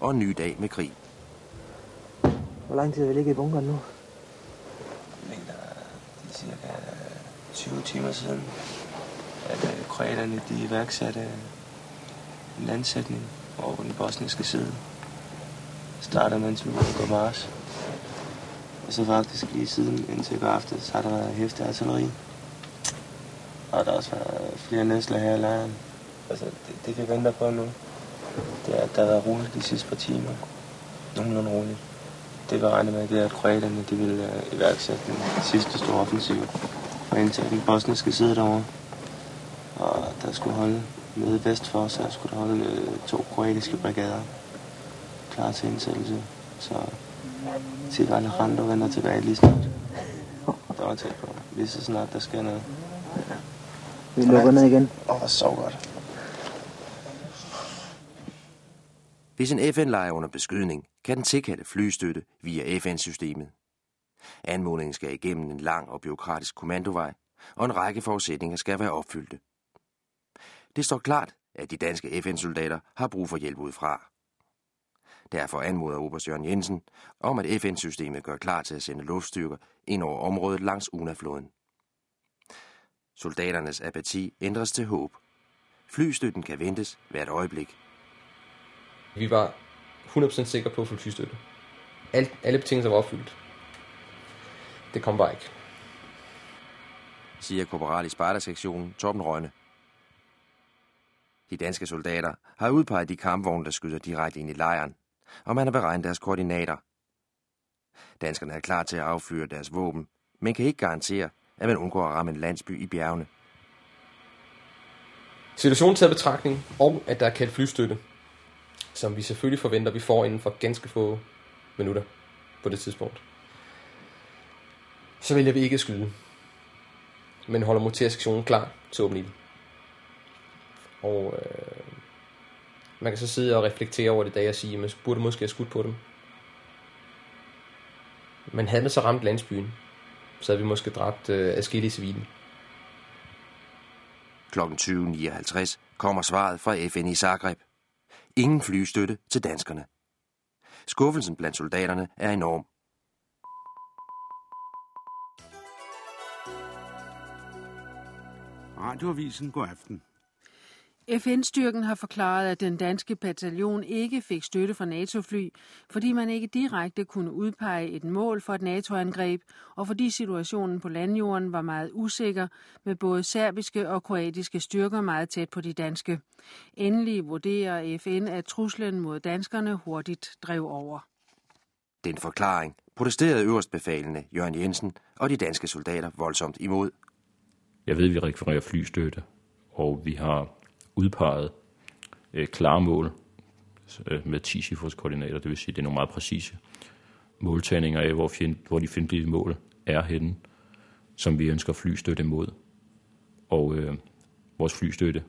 og en ny dag med krig. Hvor lang tid har vi ligget i bunkeren nu? Det er cirka 20 timer siden, at øh, kroaterne de iværksatte en landsætning over den bosniske side. Starter vi var på Mars. Og så faktisk lige siden indtil i går aftes har der været hæftig artilleri. Og der har også været flere nedslag her i lejren. Altså, det, det vi venter på nu, det er, at der har været roligt de sidste par timer. Nogenlunde roligt. Det vi regner med, det er, at kroaterne de vil uh, iværksætte den sidste store offensiv og indtil den bosniske side derovre. Og der skulle holde nede vest for os, der skulle der holde uh, to kroatiske brigader klar til indsættelse. Så Tigran Rando vender tilbage lige snart. Der var tæt på. Lige så snart der sker noget. Vi lukker ned igen. Åh, oh, så godt. Hvis en FN-lejr er under beskydning, kan den tilkalde flystøtte via FN-systemet. Anmodningen skal igennem en lang og byråkratisk kommandovej, og en række forudsætninger skal være opfyldte. Det står klart, at de danske FN-soldater har brug for hjælp udefra. Derfor anmoder Oberst Jørgen Jensen om, at FN-systemet gør klar til at sende luftstyrker ind over området langs Unafloden. Soldaternes apati ændres til håb. Flystøtten kan ventes hvert øjeblik. Vi var 100% sikre på at få flystøtte. Alt, alle betingelser var opfyldt. Det kom bare ikke. Siger korporal i Sparta-sektionen Torben Rønne. De danske soldater har udpeget de kampvogne, der skyder direkte ind i lejren, og man har beregnet deres koordinater. Danskerne er klar til at affyre deres våben, men kan ikke garantere, at man undgår at ramme en landsby i bjergene. Situationen taget betragtning, om, at der er kaldt flystøtte, som vi selvfølgelig forventer, vi får inden for ganske få minutter på det tidspunkt. Så vælger vi ikke at skyde, men holder motorsektionen klar til åben ild. Og øh, man kan så sidde og reflektere over det i dag og sige, at man burde måske have skudt på dem. Men havde man så ramt landsbyen, så havde vi måske dræbt øh, adskillige civile. Klokken 20.59 kommer svaret fra FN i Zagreb. Ingen flystøtte til danskerne. Skuffelsen blandt soldaterne er enorm. Radioavisen går aften. FN-styrken har forklaret, at den danske bataljon ikke fik støtte fra NATO-fly, fordi man ikke direkte kunne udpege et mål for et NATO-angreb, og fordi situationen på landjorden var meget usikker, med både serbiske og kroatiske styrker meget tæt på de danske. Endelig vurderer FN, at truslen mod danskerne hurtigt drev over. Den forklaring protesterede øverstbefalende Jørgen Jensen og de danske soldater voldsomt imod. Jeg ved, at vi rekvirerer flystøtte, og vi har udpeget øh, klare mål øh, med 10 koordinater, det vil sige, at det er nogle meget præcise måltagninger af, hvor, fjend, hvor de fjendtlige mål er henne, som vi ønsker flystøtte mod. Og øh, vores flystøtte,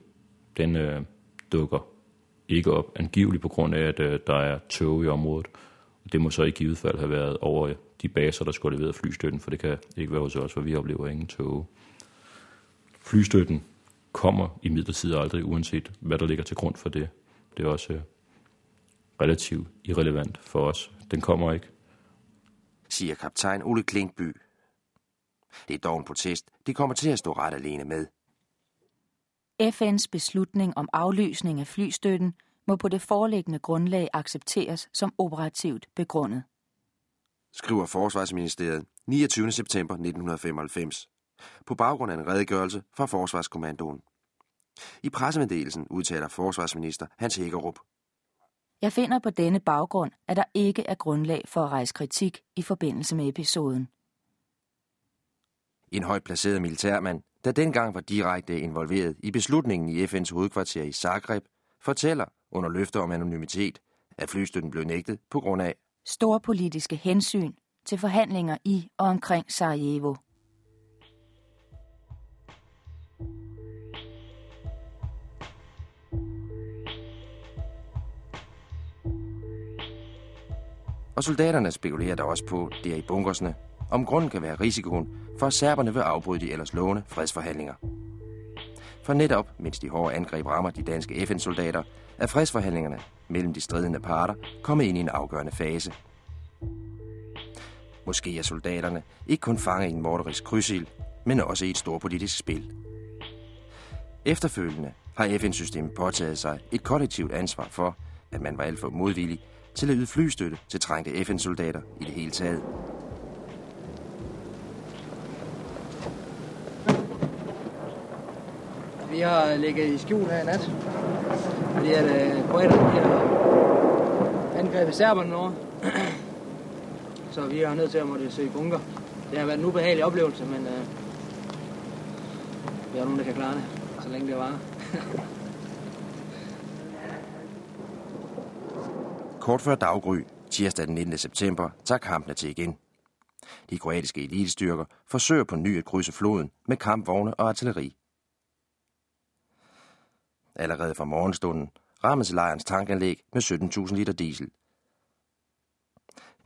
den øh, dukker ikke op, angiveligt på grund af, at øh, der er tog i området. Og det må så i givet fald have været over de baser, der skulle levere flystøtten, for det kan ikke være hos os, for vi oplever ingen tog. Flystøtten kommer i midlertid aldrig, uanset hvad der ligger til grund for det. Det er også øh, relativt irrelevant for os. Den kommer ikke. Siger kaptajn Ole Klinkby. Det er dog en protest, de kommer til at stå ret alene med. FN's beslutning om aflysning af flystøtten må på det foreliggende grundlag accepteres som operativt begrundet. Skriver Forsvarsministeriet 29. september 1995 på baggrund af en redegørelse fra Forsvarskommandoen. I pressemeddelelsen udtaler forsvarsminister Hans Hækkerup. Jeg finder på denne baggrund, at der ikke er grundlag for at rejse kritik i forbindelse med episoden. En højt placeret militærmand, der dengang var direkte involveret i beslutningen i FN's hovedkvarter i Zagreb, fortæller under løfter om anonymitet, at flystøtten blev nægtet på grund af store politiske hensyn til forhandlinger i og omkring Sarajevo. Og soldaterne spekulerer der også på, der i bunkersne, om grunden kan være risikoen for, at serberne vil afbryde de ellers lovende fredsforhandlinger. For netop, mens de hårde angreb rammer de danske FN-soldater, er fredsforhandlingerne mellem de stridende parter kommet ind i en afgørende fase. Måske er soldaterne ikke kun fanget i en morderisk krydsild, men også i et stort politisk spil. Efterfølgende har FN-systemet påtaget sig et kollektivt ansvar for, at man var alt for modvillig til at yde flystøtte til trængte FN-soldater i det hele taget. Vi har ligget i skjul her i nat, fordi at øh, kroaterne har angrebet serberne over. Så vi er nødt til at måtte søge bunker. Det har været en ubehagelig oplevelse, men øh, vi har nogen, der kan klare det, så længe det varer. Kort før daggry, tirsdag den 19. september, tager kampene til igen. De kroatiske elitestyrker forsøger på ny at krydse floden med kampvogne og artilleri. Allerede fra morgenstunden rammes lejrens tankanlæg med 17.000 liter diesel.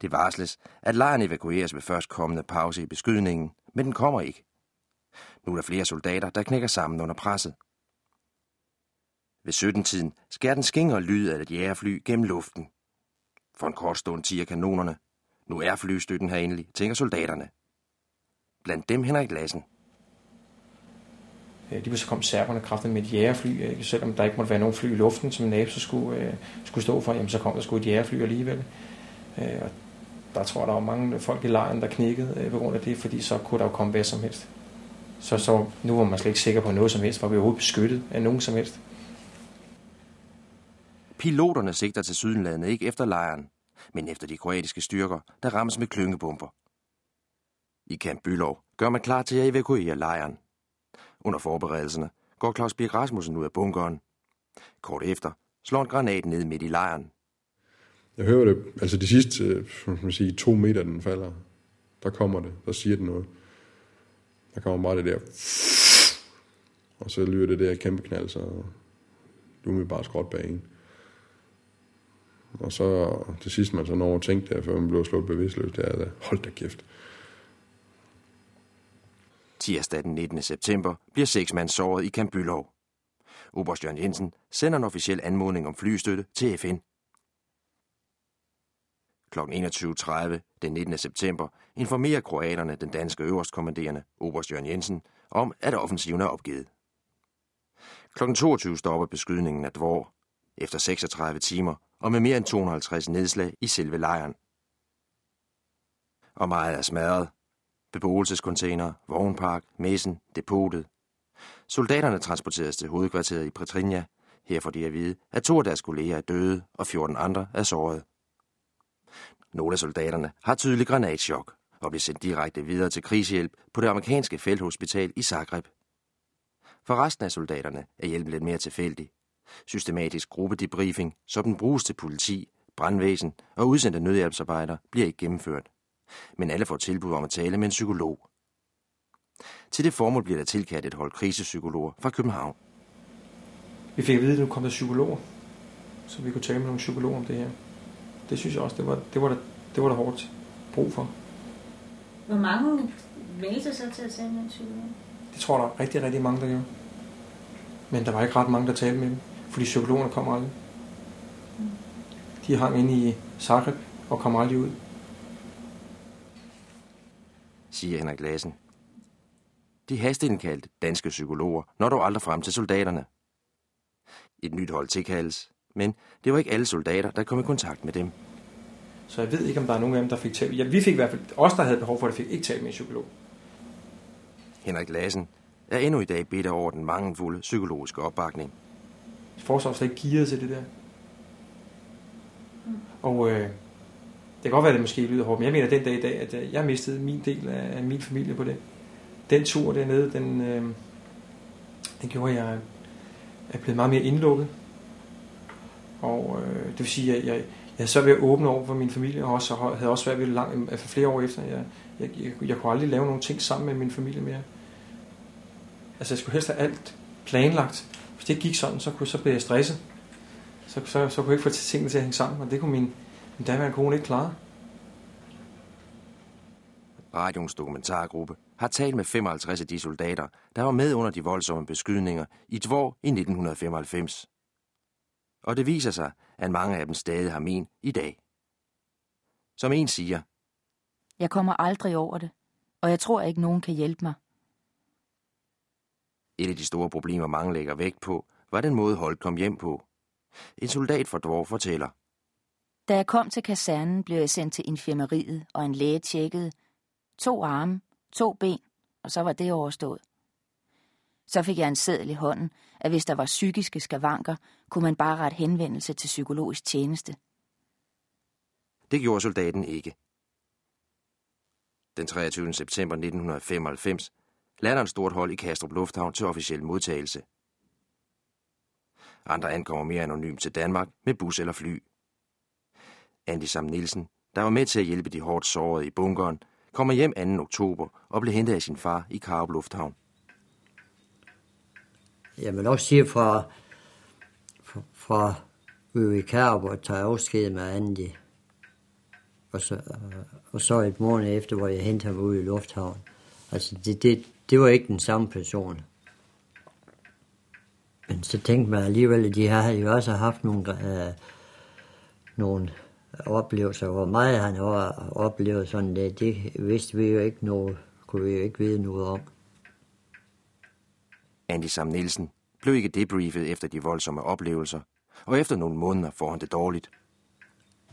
Det varsles, at lejren evakueres ved førstkommende pause i beskydningen, men den kommer ikke. Nu er der flere soldater, der knækker sammen under presset. Ved 17-tiden skærer den skingre lyd af et jægerfly gennem luften. For en kort stund tiger kanonerne. Nu er flystøtten her endelig, tænker soldaterne. Blandt dem Henrik Lassen. De vil så kom serberne kraftet med et jægerfly, øh, ikke? selvom der ikke måtte være nogen fly i luften, som NATO skulle, øh, skulle stå for, jamen så kom der sgu et jægerfly alligevel. Øh, og der tror jeg, der var mange folk i lejren, der knækkede øh, på grund af det, fordi så kunne der jo komme hvad som helst. Så, så nu var man slet ikke sikker på noget som helst, var vi overhovedet beskyttet af nogen som helst. Piloterne sigter til sydenlandet ikke efter lejren, men efter de kroatiske styrker, der rammes med klyngebomber. I Camp Bylov gør man klar til at evakuere lejren. Under forberedelserne går Claus Birk Rasmussen ud af bunkeren. Kort efter slår en granat ned midt i lejren. Jeg hører det, altså de sidste øh, man sige, to meter, den falder, der kommer det, der siger det noget. Der kommer bare det der, og så lyder det der kæmpe knald, så umiddelbart skråt bag en. Og så til sidst man så når at tænke der, før man blev slået bevidstløs, det er, at hold da kæft. Tirsdag den 19. september bliver seks mand såret i Camp Bylov. Oberst Jørgen Jensen sender en officiel anmodning om flystøtte til FN. Kl. 21.30 den 19. september informerer kroaterne den danske øverstkommanderende, Oberst Jørgen Jensen, om, at offensiven er opgivet. Kl. 22 stopper beskydningen af Dvor, efter 36 timer og med mere end 250 nedslag i selve lejren. Og meget er smadret. Beboelsescontainer, vognpark, messen, depotet. Soldaterne transporteres til hovedkvarteret i Pretrinja. Her får de at vide, at to af deres kolleger er døde, og 14 andre er såret. Nogle af soldaterne har tydelig granatschok og bliver sendt direkte videre til krigshjælp på det amerikanske felthospital i Zagreb. For resten af soldaterne er hjælpen lidt mere tilfældig. Systematisk gruppedebriefing, så den bruges til politi, brandvæsen og udsendte nødhjælpsarbejdere, bliver ikke gennemført. Men alle får tilbud om at tale med en psykolog. Til det formål bliver der tilkaldt et hold krisepsykologer fra København. Vi fik at vide, at nu kom der psykologer, så vi kunne tale med nogle psykologer om det her. Det synes jeg også, det var, det var, der, det var der hårdt brug for. Hvor mange meldte sig til at sende en psykolog? Det tror jeg, der er rigtig, rigtig mange, der gjorde. Men der var ikke ret mange, der talte med dem, fordi psykologerne kom aldrig. De hang inde i Zagreb og kom aldrig ud. Siger Henrik Lassen. De hasteindkaldte danske psykologer når dog aldrig frem til soldaterne. Et nyt hold tilkaldes, men det var ikke alle soldater, der kom i kontakt med dem. Så jeg ved ikke, om der er nogen af dem, der fik talt. Ja, vi fik i hvert fald, os der havde behov for det, fik ikke talt med en psykolog. Henrik Lassen er endnu i dag bitter over den mangelfulde psykologiske opbakning. Forsvaret slet ikke gearet til det der. Og øh, det kan godt være, at det måske lyder hårdt, men jeg mener den dag i dag, at øh, jeg mistede min del af, af min familie på det. Den tur dernede, den, øh, den gjorde, at jeg er blevet meget mere indlukket. Og øh, det vil sige, at jeg, jeg, jeg så ved at åbne over for min familie, og også, havde også været ved det lang, for flere år efter. Jeg, jeg, jeg, jeg kunne aldrig lave nogle ting sammen med min familie mere. Altså jeg skulle helst have alt planlagt. Hvis det ikke gik sådan, så, kunne, så blev jeg stresset. Så, så, så kunne jeg ikke få tingene til at hænge sammen, og det kunne min, min daværende kone ikke klare. Radions dokumentargruppe har talt med 55 af de soldater, der var med under de voldsomme beskydninger i Dvor i 1995. Og det viser sig, at mange af dem stadig har men i dag. Som en siger. Jeg kommer aldrig over det, og jeg tror ikke, nogen kan hjælpe mig. Et af de store problemer, mange lægger vægt på, var den måde Holt kom hjem på. En soldat fra Dvor fortæller. Da jeg kom til kasernen, blev jeg sendt til infirmeriet, og en læge tjekkede to arme, to ben, og så var det overstået. Så fik jeg en seddel i hånden, at hvis der var psykiske skavanker, kunne man bare rette henvendelse til psykologisk tjeneste. Det gjorde soldaten ikke. Den 23. september 1995 lander en stort hold i Kastrup Lufthavn til officiel modtagelse. Andre ankommer mere anonymt til Danmark med bus eller fly. Andy Sam Nielsen, der var med til at hjælpe de hårdt sårede i bunkeren, kommer hjem 2. oktober og blev hentet af sin far i Karup Lufthavn. Jamen også sige fra, fra, fra i Karup og tager afsked med Andy. Og så, øh, og så et måned efter, hvor jeg hentede ham ud i Lufthavn. Altså, det, det, det var ikke den samme person. Men så tænkte man alligevel, at de havde jo også haft nogle, øh, nogle oplevelser, hvor meget han har oplevet sådan det, det vidste vi jo ikke noget, kunne vi jo ikke vide noget om. Andy Sam Nielsen blev ikke debriefet efter de voldsomme oplevelser, og efter nogle måneder får han det dårligt.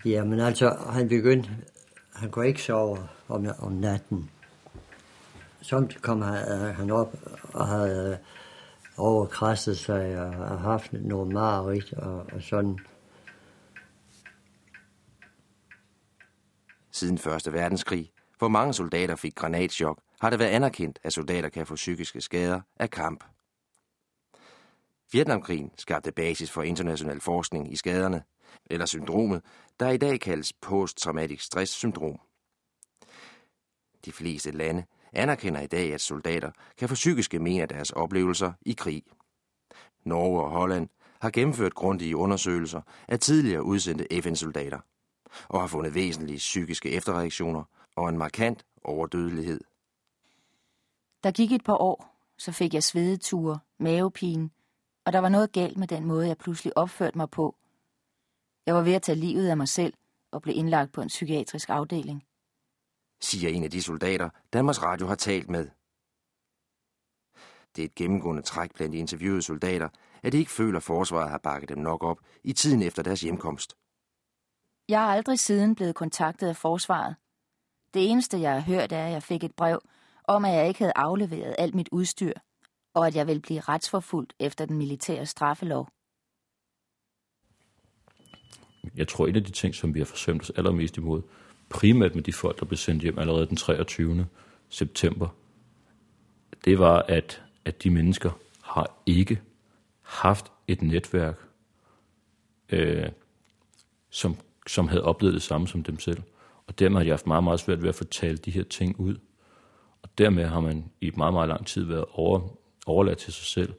Jamen altså, han begyndte, han kunne ikke sove om, om natten. Så kom han, øh, han op og havde øh, overkræstet sig og, og haft noget mareridt og, og sådan. Siden Første verdenskrig, hvor mange soldater fik granatschok, har det været anerkendt, at soldater kan få psykiske skader af kamp. Vietnamkrigen skabte basis for international forskning i skaderne, eller syndromet, der i dag kaldes posttraumatisk stress syndrom. De fleste lande anerkender i dag, at soldater kan få psykiske men af deres oplevelser i krig. Norge og Holland har gennemført grundige undersøgelser af tidligere udsendte FN-soldater og har fundet væsentlige psykiske efterreaktioner og en markant overdødelighed. Der gik et par år, så fik jeg svedeture, mavepine, og der var noget galt med den måde, jeg pludselig opførte mig på. Jeg var ved at tage livet af mig selv og blev indlagt på en psykiatrisk afdeling. Siger en af de soldater, Danmarks Radio har talt med. Det er et gennemgående træk blandt de interviewede soldater, at de ikke føler, at forsvaret har bakket dem nok op i tiden efter deres hjemkomst. Jeg er aldrig siden blevet kontaktet af forsvaret. Det eneste, jeg har hørt, er, at jeg fik et brev om, at jeg ikke havde afleveret alt mit udstyr, og at jeg ville blive retsforfulgt efter den militære straffelov. Jeg tror, en af de ting, som vi har forsømt os allermest imod, primært med de folk, der blev sendt hjem allerede den 23. september, det var, at, at de mennesker har ikke haft et netværk, øh, som, som havde oplevet det samme som dem selv. Og dermed har de haft meget, meget svært ved at fortælle de her ting ud. Og dermed har man i meget, meget lang tid været over, overladt til sig selv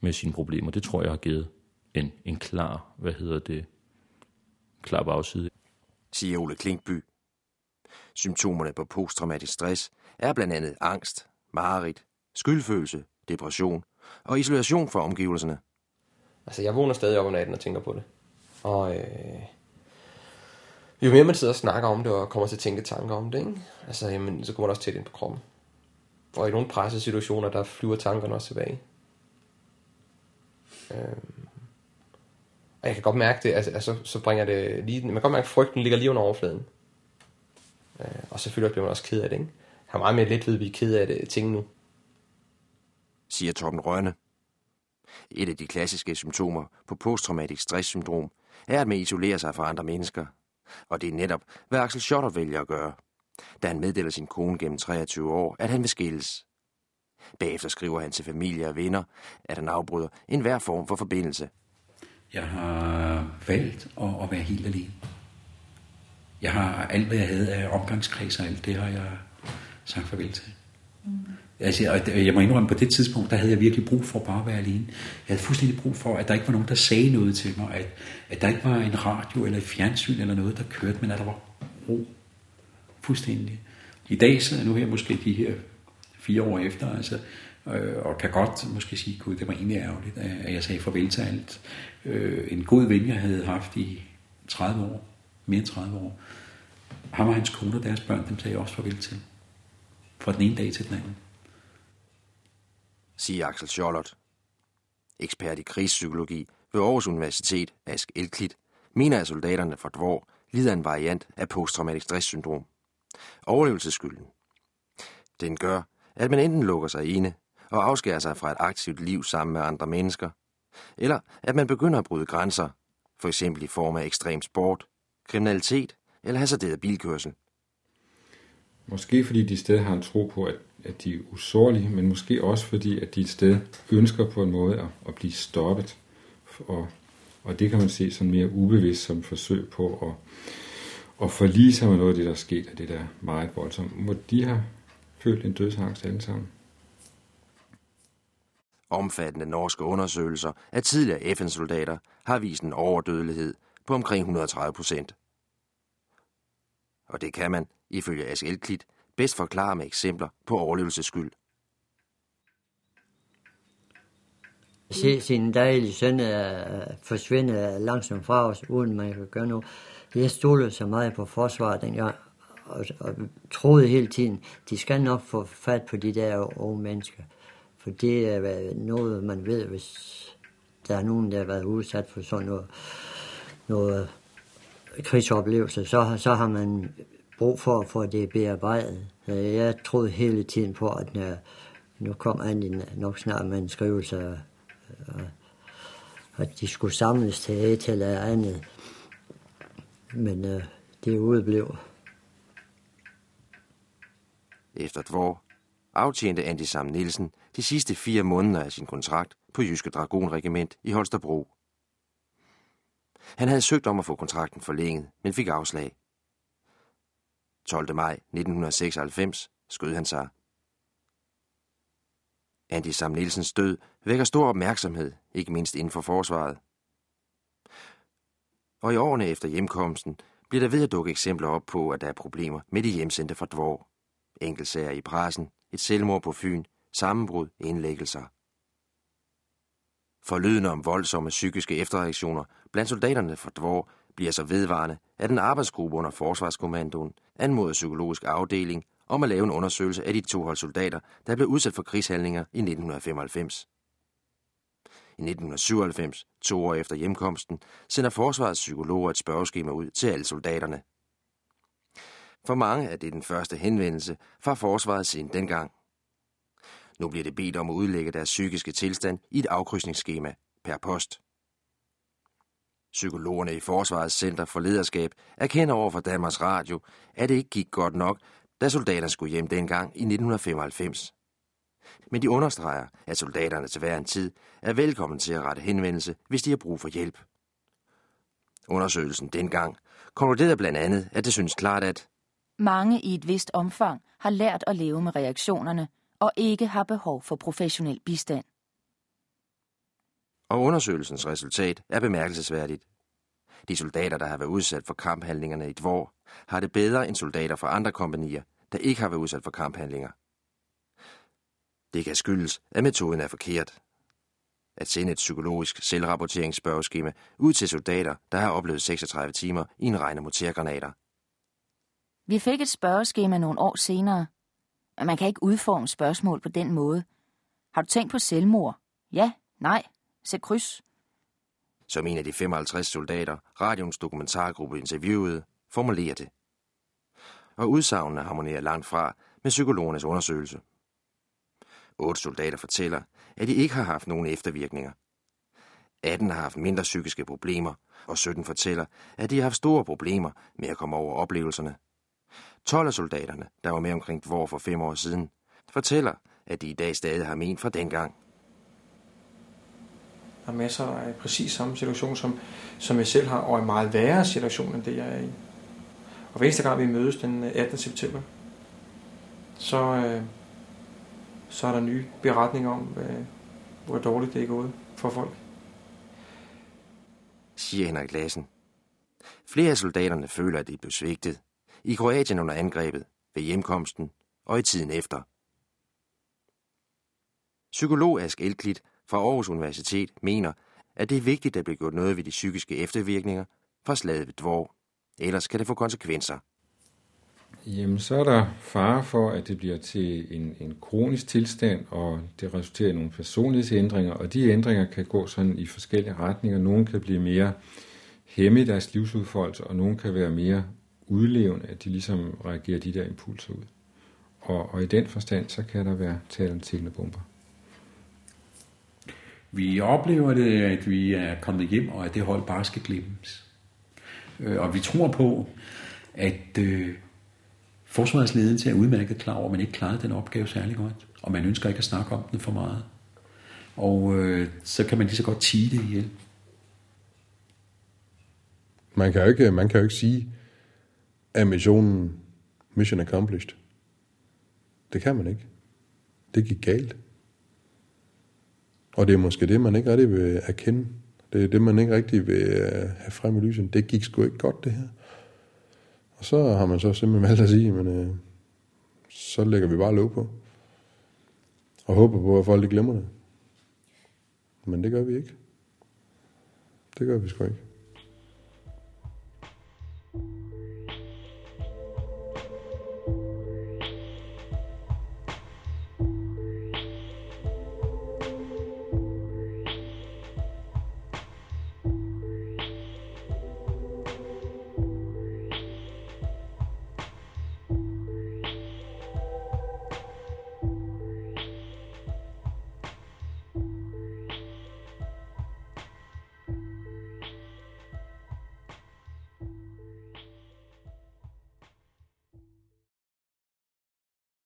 med sine problemer. Det tror jeg har givet en, en klar, hvad hedder det, klar bagside. Siger Ole Klinkby. Symptomerne på posttraumatisk stress er blandt andet angst, mareridt, skyldfølelse, depression og isolation fra omgivelserne. Altså, jeg vågner stadig op om natten og tænker på det. Og øh, jo mere man sidder og snakker om det, og kommer til at tænke tanker om det, ikke? Altså, jamen, så kommer det også tæt ind på kroppen. Og i nogle pressesituationer, der flyver tankerne også tilbage. Øh, og jeg kan godt mærke det, altså, altså så bringer det lige, man kan godt mærke, at frygten ligger lige under overfladen. Øh, og selvfølgelig bliver man også ked af det, ikke? Jeg har meget mere let ved at blive ked af det, ting nu. Siger Torben Rønne. Et af de klassiske symptomer på posttraumatisk stresssyndrom er, at man isolerer sig fra andre mennesker. Og det er netop, hvad Axel Schotter vælger at gøre, da han meddeler sin kone gennem 23 år, at han vil skilles. Bagefter skriver han til familie og venner, at han afbryder enhver form for forbindelse. Jeg har valgt at, at være helt alene. Jeg har alt, hvad jeg havde af omgangskreds og alt, det har jeg sagt farvel til. Mm. Altså, jeg, jeg må indrømme, på det tidspunkt, der havde jeg virkelig brug for bare at være alene. Jeg havde fuldstændig brug for, at der ikke var nogen, der sagde noget til mig, at, at der ikke var en radio eller et fjernsyn eller noget, der kørte, men at der var ro. Fuldstændig. I dag sidder jeg nu her måske de her fire år efter, altså, øh, og kan godt måske sige, gud, det var egentlig ærgerligt, at jeg sagde farvel til alt. Øh, en god ven, jeg havde haft i 30 år, mere end 30 år, ham og hans kone og deres børn, dem sagde jeg også farvel til. Fra den ene dag til den anden. Siger Axel Schollert. Ekspert i krigspsykologi ved Aarhus Universitet, Ask Elklit, mener at soldaterne fra Dvor lider en variant af posttraumatisk stresssyndrom. Overlevelsesskylden. Den gør, at man enten lukker sig inde og afskærer sig fra et aktivt liv sammen med andre mennesker, eller at man begynder at bryde grænser, for eksempel i form af ekstrem sport, kriminalitet eller hasarderet bilkørsel. Måske fordi de stadig har en tro på, at, at de er usårlige, men måske også fordi, at de et sted ønsker på en måde at, at blive stoppet. Og, og det kan man se som mere ubevidst som forsøg på at, at forlige sig med noget af det, der er sket, af det der meget voldsomt. Må de have følt en dødsangst alle sammen? Omfattende norske undersøgelser af tidligere FN-soldater har vist en overdødelighed på omkring 130 procent. Og det kan man, ifølge Ask Elklit, bedst forklare med eksempler på overlevelsesskyld. Se sin dejlige søn uh, forsvinde langsomt fra os, uden man kan gøre noget. Jeg stolede så meget på forsvaret dengang, og, og troede hele tiden, de skal nok få fat på de der unge mennesker. For det er noget, man ved, hvis der er nogen, der har været udsat for sådan noget, noget øh, krigsoplevelse, så, så har man brug for at få det bearbejdet. Øh, jeg troede hele tiden på, at når, nu kom Andy nok snart med en skrivelse, øh, at de skulle samles til et eller andet. Men øh, det udeblev. Efter et år aftjente Andy Sam Nielsen de sidste fire måneder af sin kontrakt på Jyske Dragonregiment i Holstebro. Han havde søgt om at få kontrakten forlænget, men fik afslag. 12. maj 1996 skød han sig. Andy Sam Nielsens død vækker stor opmærksomhed ikke mindst inden for forsvaret. Og i årene efter hjemkomsten bliver der ved at dukke eksempler op på, at der er problemer med de hjemsendte fra Dvor. Enkeltsager i pressen, et selvmord på Fyn, sammenbrud, indlæggelser. Forlydende om voldsomme psykiske efterreaktioner blandt soldaterne fra Dvor bliver så vedvarende, at en arbejdsgruppe under Forsvarskommandoen anmoder psykologisk afdeling om at lave en undersøgelse af de to hold soldater, der blev udsat for krigshandlinger i 1995. I 1997, to år efter hjemkomsten, sender forsvarets psykologer et spørgeskema ud til alle soldaterne. For mange er det den første henvendelse fra forsvaret siden dengang. Nu bliver det bedt om at udlægge deres psykiske tilstand i et afkrydsningsskema per post. Psykologerne i Forsvarets Center for Lederskab erkender over for Danmarks Radio, at det ikke gik godt nok, da soldaterne skulle hjem dengang i 1995. Men de understreger, at soldaterne til hver en tid er velkommen til at rette henvendelse, hvis de har brug for hjælp. Undersøgelsen dengang konkluderede blandt andet, at det synes klart, at mange i et vist omfang har lært at leve med reaktionerne og ikke har behov for professionel bistand. Og undersøgelsens resultat er bemærkelsesværdigt. De soldater, der har været udsat for kamphandlingerne i Dvor, har det bedre end soldater fra andre kompanier, der ikke har været udsat for kamphandlinger. Det kan skyldes, at metoden er forkert. At sende et psykologisk selvrapporteringsspørgeskema ud til soldater, der har oplevet 36 timer i en regn af motorgranater. Vi fik et spørgeskema nogle år senere, men man kan ikke udforme spørgsmål på den måde. Har du tænkt på selvmord? Ja, nej, sæt kryds. Som en af de 55 soldater, radions dokumentargruppe interviewede, formulerer det. Og udsagnene harmonerer langt fra med psykologernes undersøgelse. Otte soldater fortæller, at de ikke har haft nogen eftervirkninger. 18 har haft mindre psykiske problemer, og 17 fortæller, at de har haft store problemer med at komme over oplevelserne. 12 af soldaterne, der var med omkring Dvor for fem år siden, fortæller, at de i dag stadig har men fra dengang. Der er masser af præcis samme situation, som, som jeg selv har, og en meget værre situation, end det jeg er i. Og hver eneste gang vi mødes den øh, 18. september, så, øh, så er der nye beretninger om, øh, hvor dårligt det er gået for folk. Siger Henrik Lassen. Flere af soldaterne føler, at de blev svigtet. I Kroatien under angrebet, ved hjemkomsten og i tiden efter. Psykolog Ask Elklit fra Aarhus Universitet mener, at det er vigtigt at blive gjort noget ved de psykiske eftervirkninger fra slaget ved Dvor. Ellers kan det få konsekvenser. Jamen, så er der fare for, at det bliver til en, en kronisk tilstand, og det resulterer i nogle personlighedsændringer, og de ændringer kan gå sådan i forskellige retninger. Nogle kan blive mere hæmme i deres livsudfoldelse, og nogle kan være mere udlevende, at de ligesom reagerer de der impulser ud. Og, og i den forstand, så kan der være tale om bomber. Vi oplever det, at vi er kommet hjem, og at det hold bare skal glemmes. Øh, og vi tror på, at øh, forsvarets ledelse er udmærket klar over, at man ikke klarede den opgave særlig godt, og man ønsker ikke at snakke om den for meget. Og øh, så kan man lige så godt tige det ihjel. Man kan jo ikke, man kan jo ikke sige, at missionen mission accomplished. Det kan man ikke. Det gik galt. Og det er måske det, man ikke rigtig vil erkende. Det er det, man ikke rigtig vil øh, have frem i lyset. Det gik sgu ikke godt, det her. Og så har man så simpelthen valgt at sige, men øh, så lægger vi bare lov på. Og håber på, at folk ikke glemmer det. Men det gør vi ikke. Det gør vi sgu ikke.